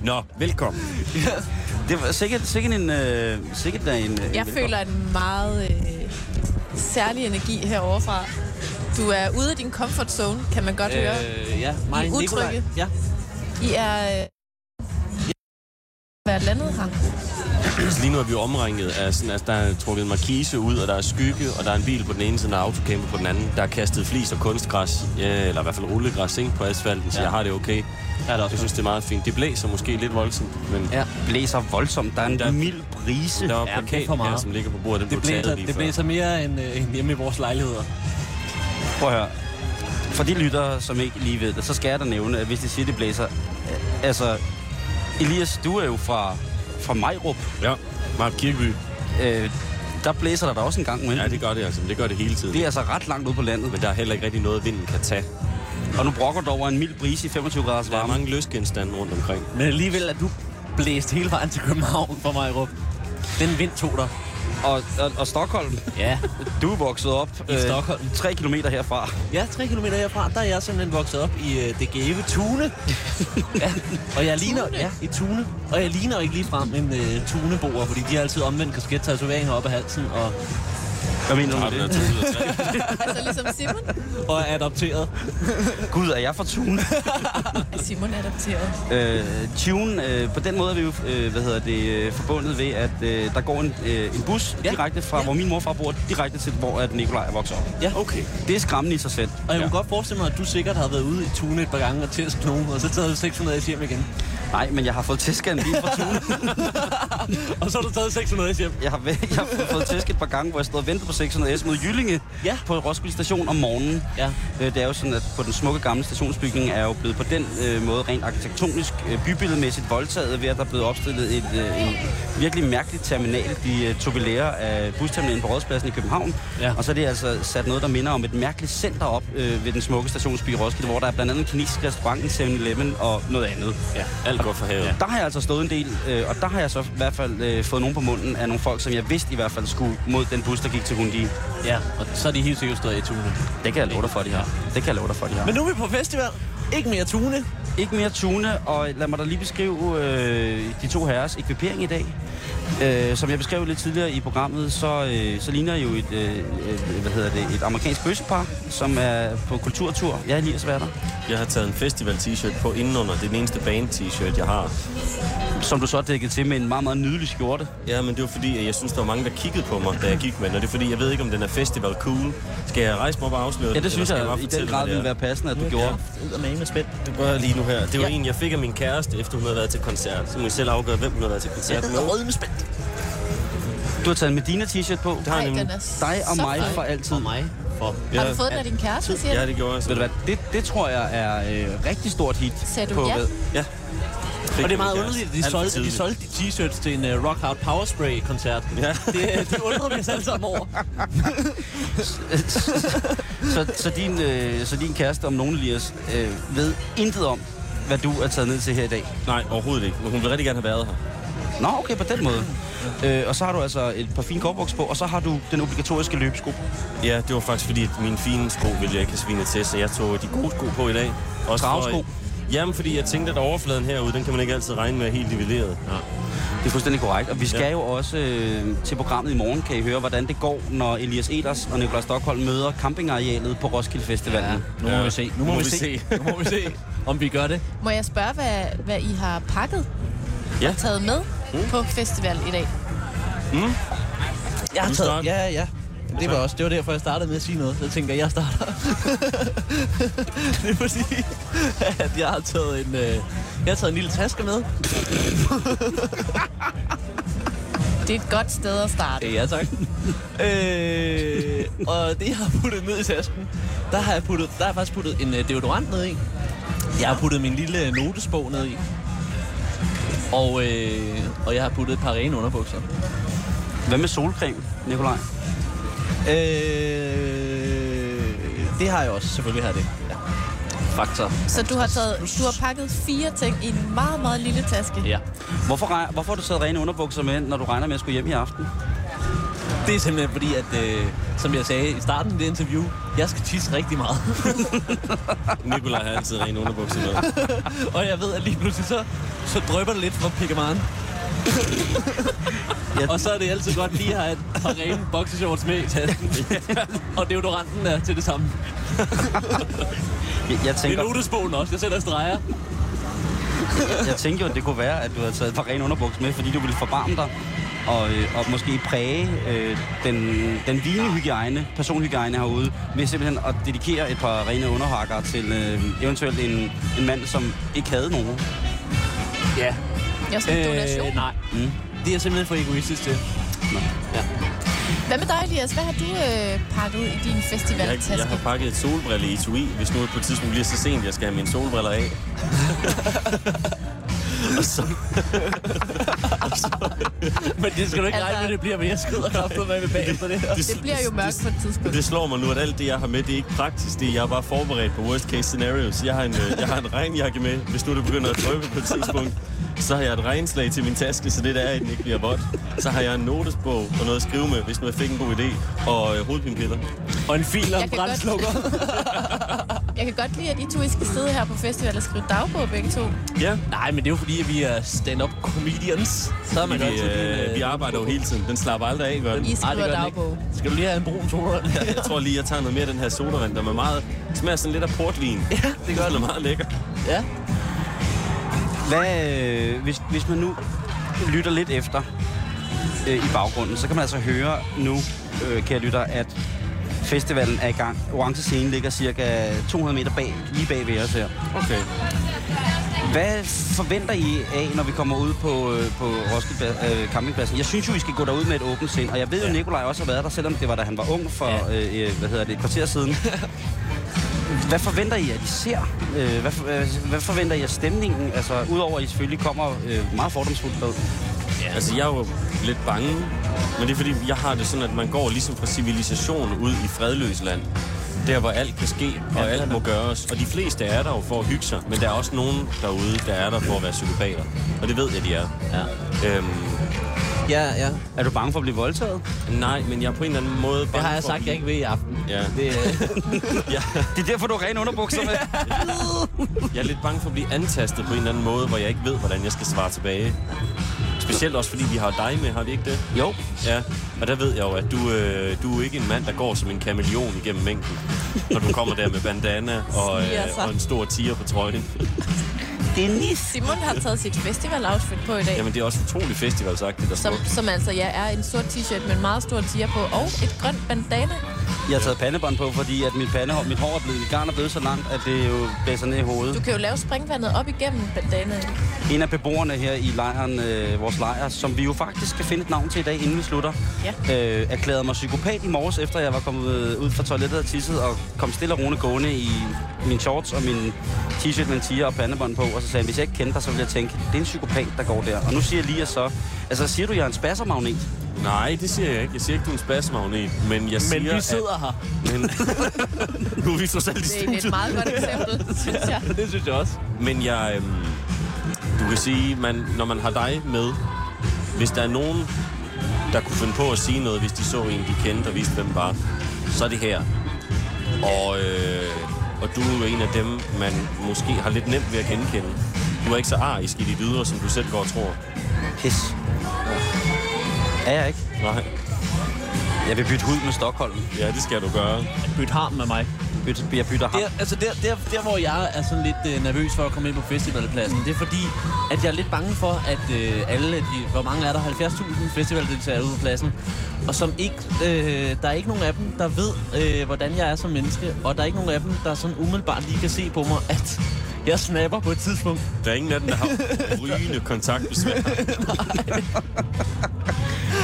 Nå, velkommen. Det var sikkert, sikkert en... Øh, sikkert da en øh, Jeg en- føler en meget øh, særlig energi herovre fra. Du er ude af din comfort zone, kan man godt øh, høre. Ja, mig I. Ja. I er... Øh, været landet her. Så lige nu er vi jo omringet af sådan, at der er trukket en markise ud, og der er skygge, og der er en bil på den ene side, og en autocamper på den anden. Der er kastet flis og kunstgræs, ja, eller i hvert fald rullegræs ikke, på asfalten, så Ja. jeg har det okay. Ja, det er også Jeg synes, det er meget fint. Det blæser måske lidt voldsomt, men Ja. blæser voldsomt. Der er en Der- mild brise. der er Ja, det er plakat for meget. her, som ligger på bordet. Den Det blev taget blæser, lige det før. blæser mere end, øh, end hjemme i vores lejligheder. Prøv at høre. For de lyttere, som ikke lige ved det, så skal jeg da nævne, at hvis de siger, det blæser... øh, Altså, Elias, du er jo fra, fra Majrup. Ja, Mark Kirkeby. Øh, der blæser der da også en gang imellem. Ja, det gør det altså. Det gør det hele tiden. Det er altså ret langt ude på landet. Men der er heller ikke rigtig noget, vinden kan tage. Og nu brokker du over en mild brise i 25 graders Der er varme. mange løsgenstande rundt omkring. Men alligevel er du blæst hele vejen til København for mig, Rup. Den vind tog dig. Og, og, og Stockholm, Ja. du er vokset op I Stockholm. 3 kilometer herfra. Ja, tre kilometer herfra, der er jeg simpelthen vokset op i øh, det gave Tune. ja, og jeg ligner, ja, i Tune. Og jeg ligner ikke lige frem en øh, tuneboer, fordi de har altid omvendt kasket-tatoveringer op ad halsen og, Hvad mener du med det? Altså ligesom Simon. og er adopteret. Gud, er jeg fra Tune? Er Simon adopteret? øh, Tune, øh, på den måde er vi jo øh, hvad hedder det, øh, forbundet ved, at øh, der går en, øh, en bus Ja. direkte fra, Ja. hvor min morfar bor, direkte til, hvor at Nikolaj er vokset op. Ja. Okay. Det er skræmmende i sig selv. Og jeg kunne godt forestille mig, at du sikkert har været ude i Tune et par gange og tæsket nogen, og så taget 600 S hjem igen. Nej, men jeg har fået tæsk af en bil fra Tune. Og så har du taget 600 S hjem. Jeg har, jeg har fået tæsk et par gange, hvor jeg stod og ventede på 600 S mod Jyllinge Ja. på Roskilde station om morgenen. Ja. Øh, Det er jo sådan, at på den smukke gamle stationsbygning er jo blevet på den øh, måde rent arkitektonisk, øh, bybilledmæssigt voldtaget ved, at der er blevet opstillet et, øh, en virkelig mærkelig terminal, de øh, tog af busterminalen på Rådspladsen i København. Ja. Og så er det altså sat noget, der minder om et mærkeligt center op øh, ved den smukke stationsby Roskilde, hvor der er blandt andet en kinesisk restaurant, en 7-Eleven og noget andet. Ja, alt godt for havet. Ja. Der har jeg altså stået en del, øh, og der har jeg så i hvert fald øh, fået nogen på munden af nogle folk, som jeg vidste i hvert fald skulle mod den bus, der gik til Hundi. Ja, og så er de helt sikkert stået i Tune. Det kan jeg love dig for, de har. Det kan jeg love dig for, de har. Men nu er vi på festival. Ikke mere Tune. Ikke mere tune, og lad mig da lige beskrive øh, de to herres ekvipering i dag. Øh, som jeg beskrev lidt tidligere i programmet, så, øh, så ligner jo et, øh, øh, hvad hedder det, et amerikansk bøssepar, som er på kulturtur. Jeg er lige at være der. Jeg har taget en festival-t-shirt på indenunder. Det er den eneste band-t-shirt, jeg har. Som du så er dækket til med en meget, meget nydelig skjorte. Ja, men det var fordi, at jeg synes, der var mange, der kiggede på mig, da jeg gik med den. Og det er fordi, jeg ved ikke, om den er festival cool. Skal jeg rejse mig op og afsløre Ja, det synes jeg, bare i den grad ville er? være passende, at du gjorde. Af med spændt. Det gør jeg lige nu her. Det var Ja. en, jeg fik af min kæreste, efter hun havde været til koncert. Så må I selv afgøre, hvem hun havde været til koncert med. Rød med spændt. Du har taget en Medina t-shirt på. Det har jeg Nej, den er Dig og så mig for altid. For mig. for. Har du fået den af din kæreste, siger Ja, det gjorde jeg. Ved du hvad, det, det tror jeg er øh, rigtig stort hit. Sagde du på, ja? hvad- Ja. Og det er meget underligt, at de for solgte, de solgte de t-shirts til en uh, Rock Hard Power Spray-koncert. Ja. Det, det undrer vi os alle sammen over. så, så, din, øh, så din kæreste om nogen, Elias, øh, ved intet om, hvad du er taget ned til her i dag? Nej, overhovedet ikke. Men hun vil rigtig gerne have været her. Nå, okay, på den måde. Øh, og så har du altså et par fine korbuks på, og så har du den obligatoriske løbesko. Ja, det var faktisk fordi, at mine fine sko ville jeg ikke have svinet til, så jeg tog de gode sko på i dag. Også for- Travsko? Jamen, fordi jeg tænkte, at overfladen herude, den kan man ikke altid regne med er helt nivelleret. Ja. Det er fuldstændig korrekt. Og vi skal Ja. jo også øh, til programmet i morgen, kan I høre, hvordan det går, når Elias Eders og Nikolaj Stockholm møder campingarealet på Roskilde Festivalen. Nu må vi se. Nu må, vi se. nu må vi se, om vi gør det. Må jeg spørge, hvad, hvad I har pakket Ja. og taget med Mm. på festival i dag? Jeg har taget... Ja, ja. Det var også det var derfor, jeg startede med at sige noget. Så jeg tænker, jeg starter. det er fordi, at jeg har taget en, øh, jeg har taget en lille taske med. Det er et godt sted at starte. Ja, tak. øh, og det, jeg har puttet ned i tasken, der har jeg, puttet, der har jeg faktisk puttet en øh, deodorant ned i. Jeg har puttet min lille notesbog ned i. Og, øh, og jeg har puttet et par rene underbukser. Hvad med solcreme, Nikolaj? Øh, det har jeg også, selvfølgelig har det. Ja. Faktor. Så du har, taget, du har pakket fire ting i en meget, meget lille taske. Ja. Hvorfor, hvorfor har du taget rene underbukser med, når du regner med at skulle hjem i aften? Det er simpelthen fordi, at, øh, som jeg sagde i starten af det interview, jeg skal tisse rigtig meget. Nikolaj har altid ren underbukser med. og jeg ved, at lige pludselig så, så drøber det lidt fra pikkemaren. Ja. Og så er det altid godt lige at have et par rene boxershorts med i tasken. og deodoranten er til det samme. Jeg, jeg, Det tænker, er notesbogen også. Jeg sætter streger. jeg tænker jo, at det kunne være, at du havde taget et par rene underbukser med, fordi du ville forbarme dig og, øh, og måske præge øh, den, den vine hygiejne, personhygiejne herude, ved simpelthen at dedikere et par rene underhakker til øh, eventuelt en, en mand, som ikke havde nogen. Ja. Jeg skal øh, donation. Nej. Mm. Det er simpelthen for egoistisk til. Ja. Hvad med dig, Elias? Hvad har du øh, pakket ud i din Jeg, festivaltaske? jeg har pakket et solbrille i etui, hvis nu på et tidspunkt bliver så sent, jeg skal have mine solbriller af. og så, Men det skal du ikke Altså- regne med, det bliver mere skid og kraftet med bagefter det her. Det bliver jo mørkt på et tidspunkt. det slår mig nu, at alt det, jeg har med, det er ikke praktisk. Det er, jeg er bare forberedt på worst case scenarios. Jeg har en, øh, jeg har en regnjakke med, hvis nu det begynder at drøbe på et tidspunkt. Så har jeg et regnslag til min taske, så det der er, at den ikke bliver vådt. Så har jeg en notesbog og noget at skrive med, hvis nu jeg fik en god idé. Og øh, hovedpinepiller. Og en fil og en godt- brændslukker. Jeg kan godt lide, at I to I skal sidde her på festival og skrive dagbog begge to. Ja, Nej, men det er jo fordi, at vi er stand-up comedians. Så er man vi, jo altid øh, øh, vi arbejder jo hele tiden. Den slapper aldrig af, gør den. I Ej, det skriver gør den dagbog. ikke. Skal du lige have en brun sodavand? Jeg tror lige, jeg tager noget mere af den her sodavand, der er meget, smager sådan lidt af portvin. ja, det gør Den den. er meget lækker. Ja. Hvad, øh, hvis, hvis man nu lytter lidt efter øh, i baggrunden, så kan man altså høre nu, øh, kære lytter, at festivalen er i gang. Orange Scene ligger cirka 200 meter bag, lige bag ved os her. Okay. Hvad forventer I af, når vi kommer ud på, øh, på Roskilde øh, campingpladsen? Jeg synes jo, vi skal gå derud med et åbent sind, og jeg ved jo, at Nikolaj også har været der, selvom det var, da han var ung for, Ja. øh, øh, hvad hedder det, et kvarter siden. Hvad forventer I, at I ser? Øh, hvad, for- øh, hvad forventer I af stemningen? Altså, udover at I selvfølgelig kommer øh, meget fordomsfuldt med. Altså, jeg er jo lidt bange, men det er fordi, jeg har det sådan, at man går ligesom fra civilisation ud i fredløs land. Der, hvor alt kan ske, og alt må gøres. Og de fleste er der jo for at hygge sig, men der er også nogen derude, der er der for at være psykopater. Og det ved jeg, de er. Ja. Øhm, Ja, ja. Er du bange for at blive voldtaget? nej, men jeg er på en eller anden måde bange Det har jeg for sagt, at jeg ikke ved i aften. Ja. Det, øh, ja. Det er derfor, du har rene underbukser med. Jeg er lidt bange for at blive antastet på en eller anden måde, hvor jeg ikke ved, hvordan jeg skal svare tilbage. Specielt også, fordi vi har dig med, har vi ikke det? Jo. Ja, og der ved jeg jo, at du, øh, du er ikke en mand, der går som en kameleon igennem mængden. Når du kommer der med bandana og, øh, og en stor tiger på trøjen. Dennis. Simon har taget sit festival-outfit på i dag. Jamen, det er også utrolig festivalsagtigt og Som, som altså ja, er en sort t-shirt med en meget stor tiger på, og et grønt bandana. Jeg har taget pandebånd på, fordi at mit, pandehår, mit hår er blevet, mit garn er blevet så langt, at det jo blæser ned i hovedet. Du kan jo lave springvandet op igennem bandanet. En af beboerne her i lejren, øh, vores lejr, som vi jo faktisk skal finde et navn til i dag, inden vi slutter, Ja. øh, erklærede mig psykopat i morges, efter jeg var kommet ud fra toilettet og tisset, og kom stille og roligt gående i min shorts og min t-shirt med en tiger og pandebånd på, og så sagde han, hvis jeg ikke kendte dig, så ville jeg tænke, det er en psykopat, der går der. Og nu siger Elias så, altså siger du, jeg er en spassermagnet? Nej, det siger jeg ikke. Jeg siger ikke, du er en spasmagnet, men jeg siger, Men vi sidder her. At, men, nu er vi trods alt i Det er et meget godt eksempel, synes jeg. Det synes jeg også. Men jeg, øhm, du kan sige, man, når man har dig med, hvis der er nogen, der kunne finde på at sige noget, hvis de så en, de kendte og vidste, hvem var, så er det her. Og, øh, og du er jo en af dem, man måske har lidt nemt ved at genkende. Du er ikke så arisk i dit ydre, som du selv går og tror. Pis. Er jeg ikke? Nej. Jeg vil bytte hud med Stockholm. Ja, det skal du gøre. Byt harm med mig. Bytte, jeg bytter ham. Der, altså der, der, der, hvor jeg er sådan lidt øh, nervøs for at komme ind på festivalpladsen, det er fordi, at jeg er lidt bange for, at øh, alle de, hvor mange er der? 70.000 festivaldeltagere ude på pladsen, og som ikke, øh, der er ikke nogen af dem, der ved, øh, hvordan jeg er som menneske, og der er ikke nogen af dem, der sådan umiddelbart lige kan se på mig, at jeg snapper på et tidspunkt. Der er ingen af dem, der har rygende kontaktbesvær.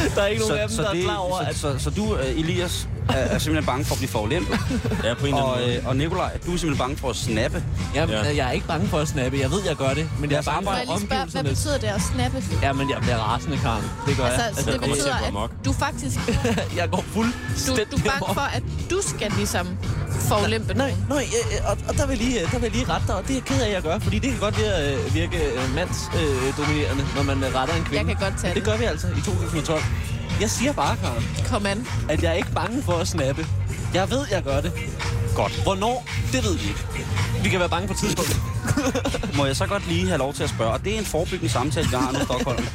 Der er ikke nogen af dem, der er klar over, så, at... så, så, du, øh, Elias, er, er simpelthen bange for at blive forulæmpet, Ja, på en eller og, anden måde. øh, og Nikolaj, du er simpelthen bange for at snappe. Jeg, Ja. jeg er ikke bange for at snappe. Jeg ved, jeg gør det, men jeg er jeg lige spørge, hvad omgivelserne. betyder det at snappe? Ja, men jeg bliver rasende, Karen. Det gør Altså, jeg. så det betyder, at du faktisk jeg går du, fuldstændig du er bange for, at du skal ligesom forulempe Nej, nogen. nej, øh, og, og der, vil jeg lige, der vil lige rette dig, og det er jeg ked af, at jeg gør, fordi det kan godt virke, øh, virke øh, mandsdominerende, når man øh, retter en kvinde. Jeg kan godt tage det. det. gør vi altså i 2012. Jeg siger bare, Karen, Kom an. at jeg er ikke bange for at snappe. Jeg ved, jeg gør det. Godt. Hvornår? Det ved vi ikke. Vi kan være bange på tidspunktet. Må jeg så godt lige have lov til at spørge, og det er en forebyggende samtale, jeg har nu i Stockholm.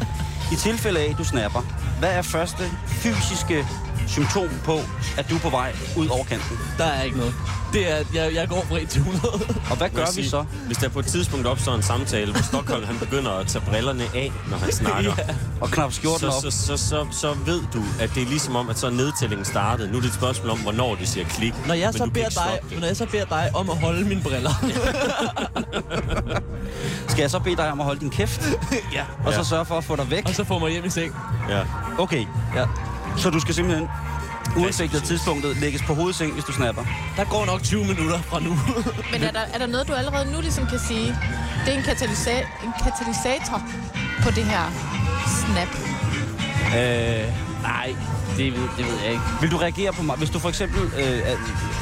I tilfælde af, at du snapper, hvad er første fysiske symptom på, at du er på vej ud over kanten? Der er ikke noget. Det er, jeg, jeg går fra 1 til 100. Og hvad gør jeg vi sige, så? Hvis der på et tidspunkt opstår en samtale, hvor Stockholm han begynder at tage brillerne af, når han snakker, Og knap skjorten så, op? så, så, så, så ved du, at det er ligesom om, at så er nedtællingen startet. Nu er det et spørgsmål om, hvornår det siger klik. Når jeg, så beder dig, når jeg så beder dig om at holde mine briller. Skal jeg så bede dig om at holde din kæft? ja. Og så Ja. sørge for at få dig væk? Og så få mig hjem i seng. Ja. Okay, Ja. Så du skal simpelthen, uanset tidspunktet, lægges på hovedseng, hvis du snapper. Der går nok 20 minutter fra nu. Men er der, er der noget, du allerede nu ligesom kan sige, det er en, katalysa- en katalysator på det her snap? øh, nej, det ved, det ved jeg ikke. Vil du reagere på mig, hvis du for eksempel, øh, er,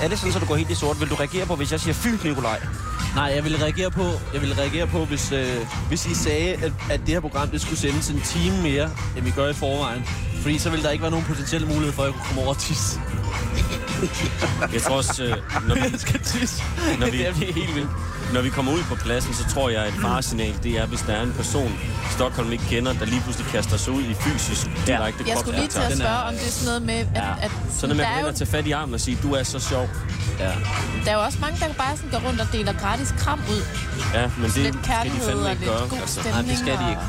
er det sådan, så du går helt i sort, vil du reagere på, hvis jeg siger fy, Nikolaj? Nej, jeg ville reagere på, jeg ville reagere på hvis, øh, hvis I sagde, at, at det her program det skulle sendes en time mere, end vi gør i forvejen. Fordi så ville der ikke være nogen potentielle mulighed for, at jeg kunne komme over og tisse. Jeg tror også, øh, når vi, Jeg skal tisse. Når vi- det bliver helt vildt. Når vi kommer ud på pladsen, så tror jeg, at et faresignal, det er, hvis der er en person, Stockholm ikke kender, der lige pludselig kaster sig ud i fysisk direkte Jeg skulle lige til at er- spørge, om det er sådan noget med, at, Ja. at Så når man der, er går ind jo, og tager fat i armen og siger, du er så sjov. Ja. der er jo også mange, der bare sådan går rundt og deler gratis kram ud. Ja, men det skal de fandme ikke gøre. Altså. Nej, det skal de ikke.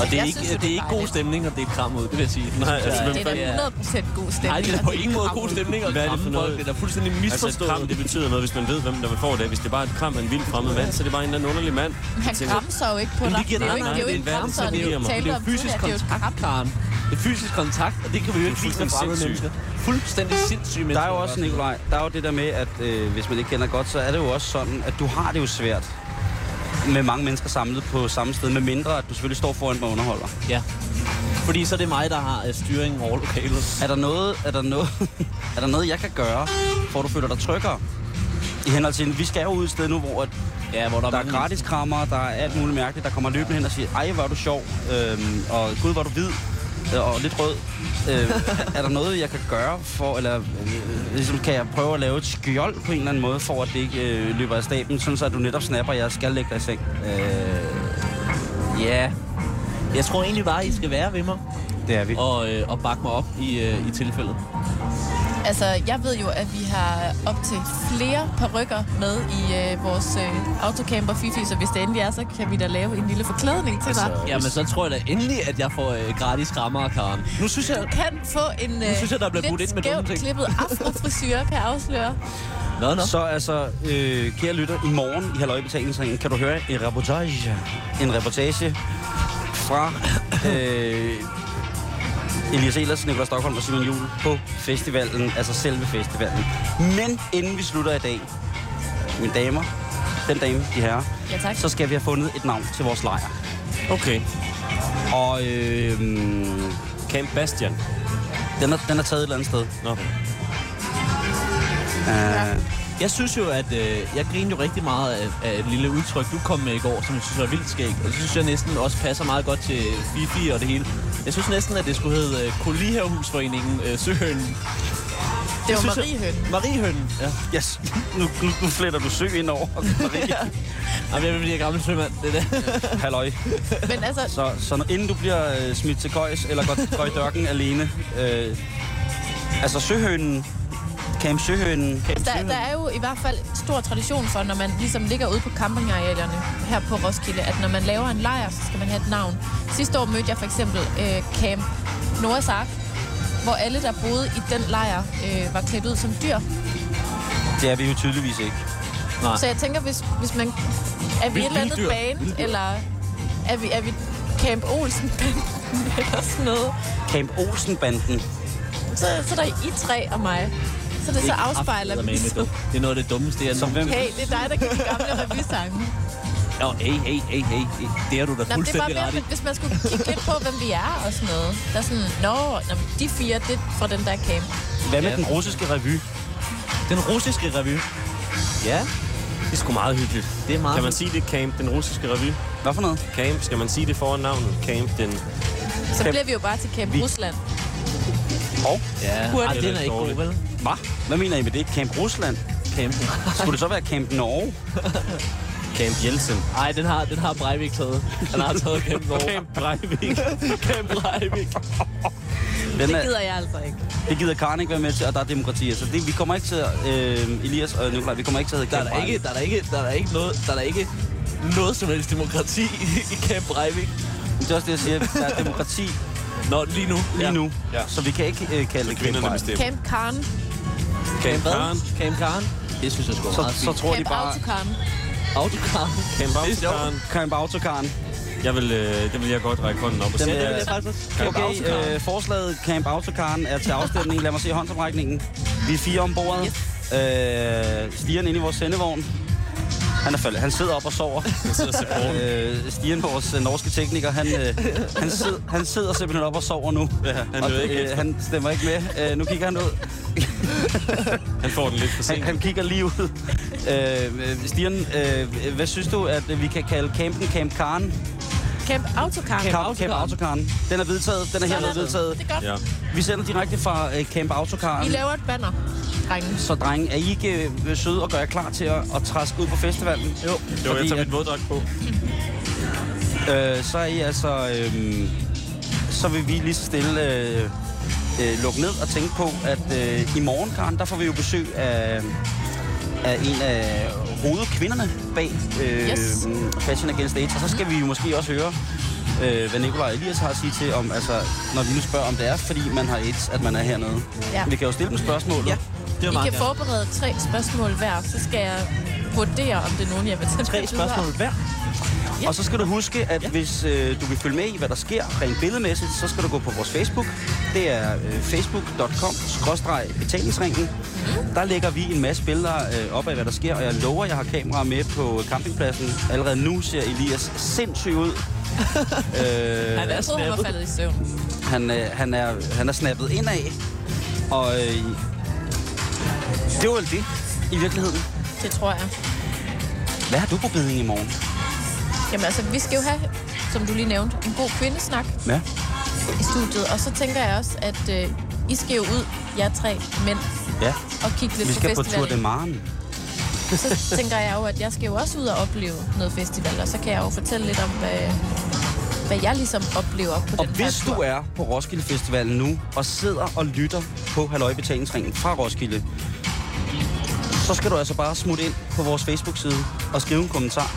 Altså, Og det er ikke, synes det er ikke god stemning at dele kram ud, det vil jeg sige. Nej, altså, hvem Det er da 100% god stemning. Nej, det er på ingen måde god stemning at er det kramme noget? folk. Det er da fuldstændig Altså, et misforstået. kram, det betyder noget, hvis man ved, hvem der vil få det. Hvis det er bare et kram af en vild fremmed mand, så er det bare en eller anden underlig mand. Han gramser jo ikke på dig. det giver Det er jo det er jo det ikke er kramser, det er jo. Det er fysisk. Det er kontakt, kram. Karen. Det er fysisk kontakt, og det kan vi jo ikke vise fremmede sindssygt. mennesker. Fuldstændig sindssyge mennesker. Der er jo også, Nikolaj, der er jo det der med, at øh, hvis man ikke kender godt, så er det jo også sådan, at du har det jo svært med mange mennesker samlet på samme sted, med mindre at du selvfølgelig står foran og underholder. Ja. Fordi så er det mig, der har uh, styringen over lokalet. Er der noget, er der noget, er der noget jeg kan gøre, for du føler dig tryggere? I henhold til, vi skal jo ud et sted nu, hvor at Ja, hvor der, der er gratis krammer, der er alt muligt mærkeligt, der kommer løbende hen og siger, ej, hvor er du sjov, øhm, og gud, hvor er du hvid, øh, og lidt rød. Øh, er der noget, jeg kan gøre for, eller øh, ligesom, kan jeg prøve at lave et skjold på en eller anden måde, for at det ikke øh, løber af staben, sådan så at du netop snapper, jeg skal lægge dig i seng? Øh, ja. Jeg tror egentlig bare, I skal være ved mig Det er vi. og, øh, og bakke mig op i, øh, i tilfældet. Altså, jeg ved jo, at vi har op til flere parrykker med i øh, vores øh, autocamper Fifi, så hvis det endelig er, så kan vi da lave en lille forklædning til dig. Jamen, så tror jeg da endelig, at jeg får øh, gratis rammer, Karen. Nu synes jeg... Du kan få en øh, synes jeg, der er blevet budt lidt ind med skævt ting. klippet afrofrisyr, kan jeg afsløre. Nå, nå. Så altså, øh, kære lytter, i morgen i Halløj Betalingsringen kan du høre en reportage, en reportage fra øh, Elias Elers, Nikolaj Stockholm og Simon Juhl på festivalen, altså selve festivalen. Men inden vi slutter i dag, mine damer, den dame, de herrer, Ja, tak. så skal vi have fundet et navn til vores lejr. Okay. Og øh, Camp Bastian. den, er, den er taget et eller andet sted. Nå. Uh, Jeg synes jo, at øh, jeg griner jo rigtig meget af, af et lille udtryk, du kom med i går, som jeg synes var vildt skægt. Og det synes jeg næsten også passer meget godt til Fifi og det hele. Jeg synes næsten, at det skulle hedde øh, Kolonihavehusforeningen øh, Søhønen. Det var Mariehøn. Mariehønen, ja. yes, nu, nu, nu fletter du sø ind over. Marie. Jamen, jeg vil blive gammel sømand, det er det. Halløj. Men altså, Så, så når, inden du bliver øh, smidt til køjs, eller går, går i dørken alene, øh, altså søhønen, Camp Søhønen, der, der er jo i hvert fald stor tradition for, når man ligesom ligger ude på campingarealerne her på Roskilde, at når man laver en lejr, så skal man have et navn. Sidste år mødte jeg for eksempel øh, Camp Noahs Ark, hvor alle, der boede i den lejr, øh, var klædt ud som dyr. det er vi jo tydeligvis ikke. Nej. Så jeg tænker, hvis, hvis man... Er vi Vild- et eller andet band, eller er vi, er vi Camp Olsen band eller sådan noget? Camp Olsen-banden. Så, så er der I tre og mig. Så det så afspejler vi. Det er noget af det dummeste, jeg Som hvem? Hey, det er dig, der kan de gamle revysange. Jo, hey, hey, hey, hey, hey. Det er du da Nå, men det er bare fuldstændig mere, hvis man skulle kigge lidt på, hvem vi er og sådan noget. Der er sådan, nå, nå de fire, det er fra den der camp. Hvad med Ja. den russiske revy? Den russiske revy. Ja, Det er sgu meget hyggeligt. det er meget... Kan man sige det Camp, den russiske revy? Hvad for noget? Camp, skal man sige det foran navnet? Camp, den... Så bliver vi jo bare til Camp Vi- Rusland. Og, Ja. Ej, den er ikke god, vel? hvad? Hvad mener I med det? Camp Rusland? Campen. Skulle det så være Camp Norge? Camp Jelsen. Ej, den har, den har Breivik taget. Han har taget Camp Norge. Camp Breivik. Camp Breivik. Den Det er, gider jeg altså ikke. det gider Karen ikke være med til, og der er demokrati. Så det, vi kommer ikke til, øh, Elias og Nikolaj, vi kommer ikke til at hedde Der er Camp der ikke, der er der ikke, der er der ikke noget, der er der ikke noget som helst demokrati i, i Camp Breivik. Det er også det, jeg siger. Der er demokrati Nå, lige nu. lige ja. nu. Ja. Så vi kan ikke øh, kalde det Camp Kvinderne Breivik. Camp Karen. Camp? Karen. Camp Karen. Det synes jeg sgu er Så, meget så tror de Camp bare... Autokaren. Autokaren. Camp er. Autokaren. Camp Autokaren. Jeg vil, øh, det vil jeg godt række hånden op og vil øh, jeg faktisk. Camp Okay, Autokaren. øh, forslaget Camp Autokaren er til afstemning. Lad mig se håndsoprækningen. Vi er fire ombord. Yes. Øh, Stian inde i vores sendevogn. Han, er faldet. han sidder op og sover. Jeg sidder. Øh, Stian, vores øh, norske tekniker, han, øh, han, sid, han sidder simpelthen op og sover nu. Ja, han og, ikke øh, han stemmer ikke med. Øh, nu kigger han ud. Han får den lidt for Han, sent. han kigger lige ud. Øh, Stian, øh, hvad synes du, at vi kan kalde campen Camp Karen? Camp Autokaren. Camp, Camp Autokaren. Den er vedtaget. Den er hermed vedtaget. Det er godt. Ja. Vi sender direkte fra øh, Camp Autokaren. I laver et banner, drenge. Så drenge, er I ikke øh, søde og gør jer klar til at, at træske ud på festivalen? Jo. Jo, jeg Fordi tager at- mit våddragt på. øh, så er I altså... Øh, så vil vi lige så stille øh, øh, lukke ned og tænke på, at øh, i morgen, Karen, der får vi jo besøg af, af en af hovedkvinderne bag øh, Yes. Fashion Against AIDS. Og så skal vi jo måske også høre, øh, hvad Nikolaj og Elias har at sige til, om, altså, når de nu spørger, om det er, fordi man har AIDS, at man er hernede. Ja. Vi kan jo stille dem spørgsmålet. Ja, det var I kan gerne. forberede tre spørgsmål hver, så skal jeg vurdere, om det er nogen, jeg vil tage Tre spørgsmål hver. Og så skal du huske, at ja. hvis øh, du vil følge med i, hvad der sker rent billedmæssigt, så skal du gå på vores Facebook. Det er øh, facebook.com-betalingsringen. Der lægger vi en masse billeder øh, op af, hvad der sker, og jeg lover, at jeg har kamera med på campingpladsen. Allerede nu ser Elias sindssyg ud. øh, Han er Jeg troede, hun var snappet. faldet i søvn. han, øh, han, er, han er snappet indad. Og øh, det var det, i virkeligheden. Det tror jeg. Hvad har du på beding i morgen? Jamen altså, vi skal jo have, som du lige nævnte, en god kvindesnak Ja. i studiet. Og så tænker jeg også, at øh, I skal jo ud, jer tre mænd, Ja, og kigge lidt vi på skal på Tour festivalen. de Marne. Så tænker jeg jo, at jeg skal jo også ud og opleve noget festival, og så kan jeg jo fortælle lidt om, hvad, hvad jeg ligesom oplever på Og den hvis du er på Roskilde Festivalen nu, og sidder og lytter på Halløj Betalingsringen fra Roskilde, så skal du altså bare smutte ind på vores Facebook-side og skrive en kommentar,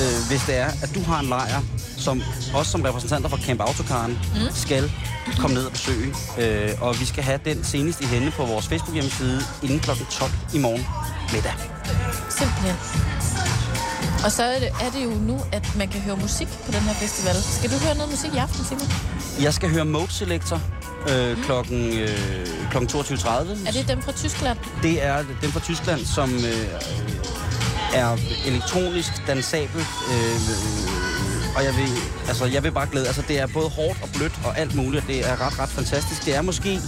øh, hvis det er, at du har en lejr, som også som repræsentanter for Camp Autokaren mm. skal komme ned og besøge. Øh, og vi skal have den senest i hende på vores Facebook-hjemmeside inden kl. 12 i morgen middag. Simpelthen. Og så er det, er det jo nu, at man kan høre musik på den her festival. Skal du høre noget musik i aften, Simon? Jeg skal høre Mode Selector øh, klokken, øh, klokken 22.30. Er det dem fra Tyskland? Det er dem fra Tyskland, som øh, er elektronisk, dansabel. Øh, og jeg vil, altså, jeg vil bare glæde. Altså, det er både hårdt og blødt og alt muligt. Det er ret, ret fantastisk. Det er måske,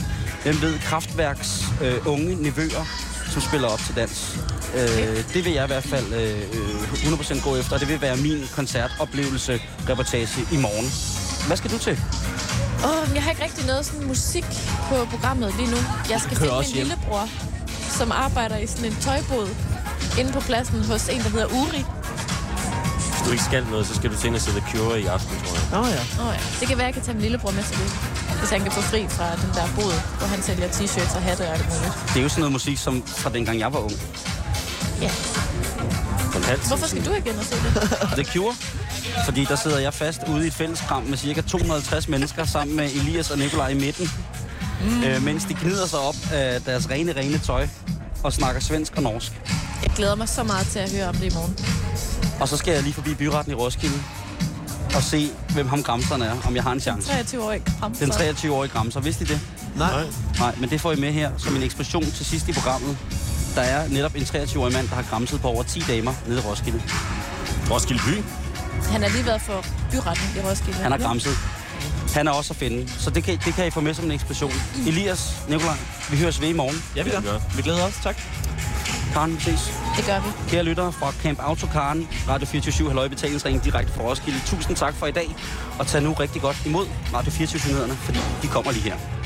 hvem ved, Kraftværks øh, unge nevøer, som spiller op til dans. Øh, det vil jeg i hvert fald øh, øh, 100% gå efter, og det vil være min koncertoplevelse reportage i morgen. Hvad skal du til? Åh, oh, jeg har ikke rigtig noget sådan musik på programmet lige nu. Jeg skal finde min hjem. lillebror, som arbejder i sådan en tøjbod inde på pladsen hos en, der hedder Uri. Hvis du ikke skal noget, så skal du og se The Cure i aften, tror jeg. Nå ja. Åh oh, ja, det kan være, at jeg kan tage min lillebror med til det. Hvis han kan få fri fra den der bod, hvor han sælger t-shirts og hatte og alt muligt. Det er jo sådan noget musik, som fra dengang jeg var ung. Ja. Hvorfor skal du ikke ind og se det? The Cure. Fordi der sidder jeg fast ude i et fælleskram med cirka 250 mennesker sammen med Elias og Nikolaj i midten. Mm. Øh, mens de gnider sig op af deres rene, rene tøj og snakker svensk og norsk. Jeg glæder mig så meget til at høre om det i morgen. Og så skal jeg lige forbi byretten i Roskilde og se, hvem ham Gramseren er, om jeg har en chance. 23-årig kram. Den 23-årige Gramser, vidste I det? Nej. Nej, men det får I med her som en eksplosion til sidst i programmet. Der er netop en 23-årig mand, der har gramset på over 10 damer nede i Roskilde. Roskilde by. Han har lige været for byretten i Roskilde. Han har gramset. Han er også at finde. Så det kan, det kan I få med som en eksplosion. Elias, Nikolaj, vi høres ved i morgen. Ja, vi gør. Vi glæder os. Tak. Karen, vi ses. Det gør vi. Kære lyttere fra Camp Autokaren, Radio 24 Halløj Betalingsringen direkte fra Roskilde. Tusind tak for i dag, og tag nu rigtig godt imod Radio 24 nyhederne, fordi de kommer lige her.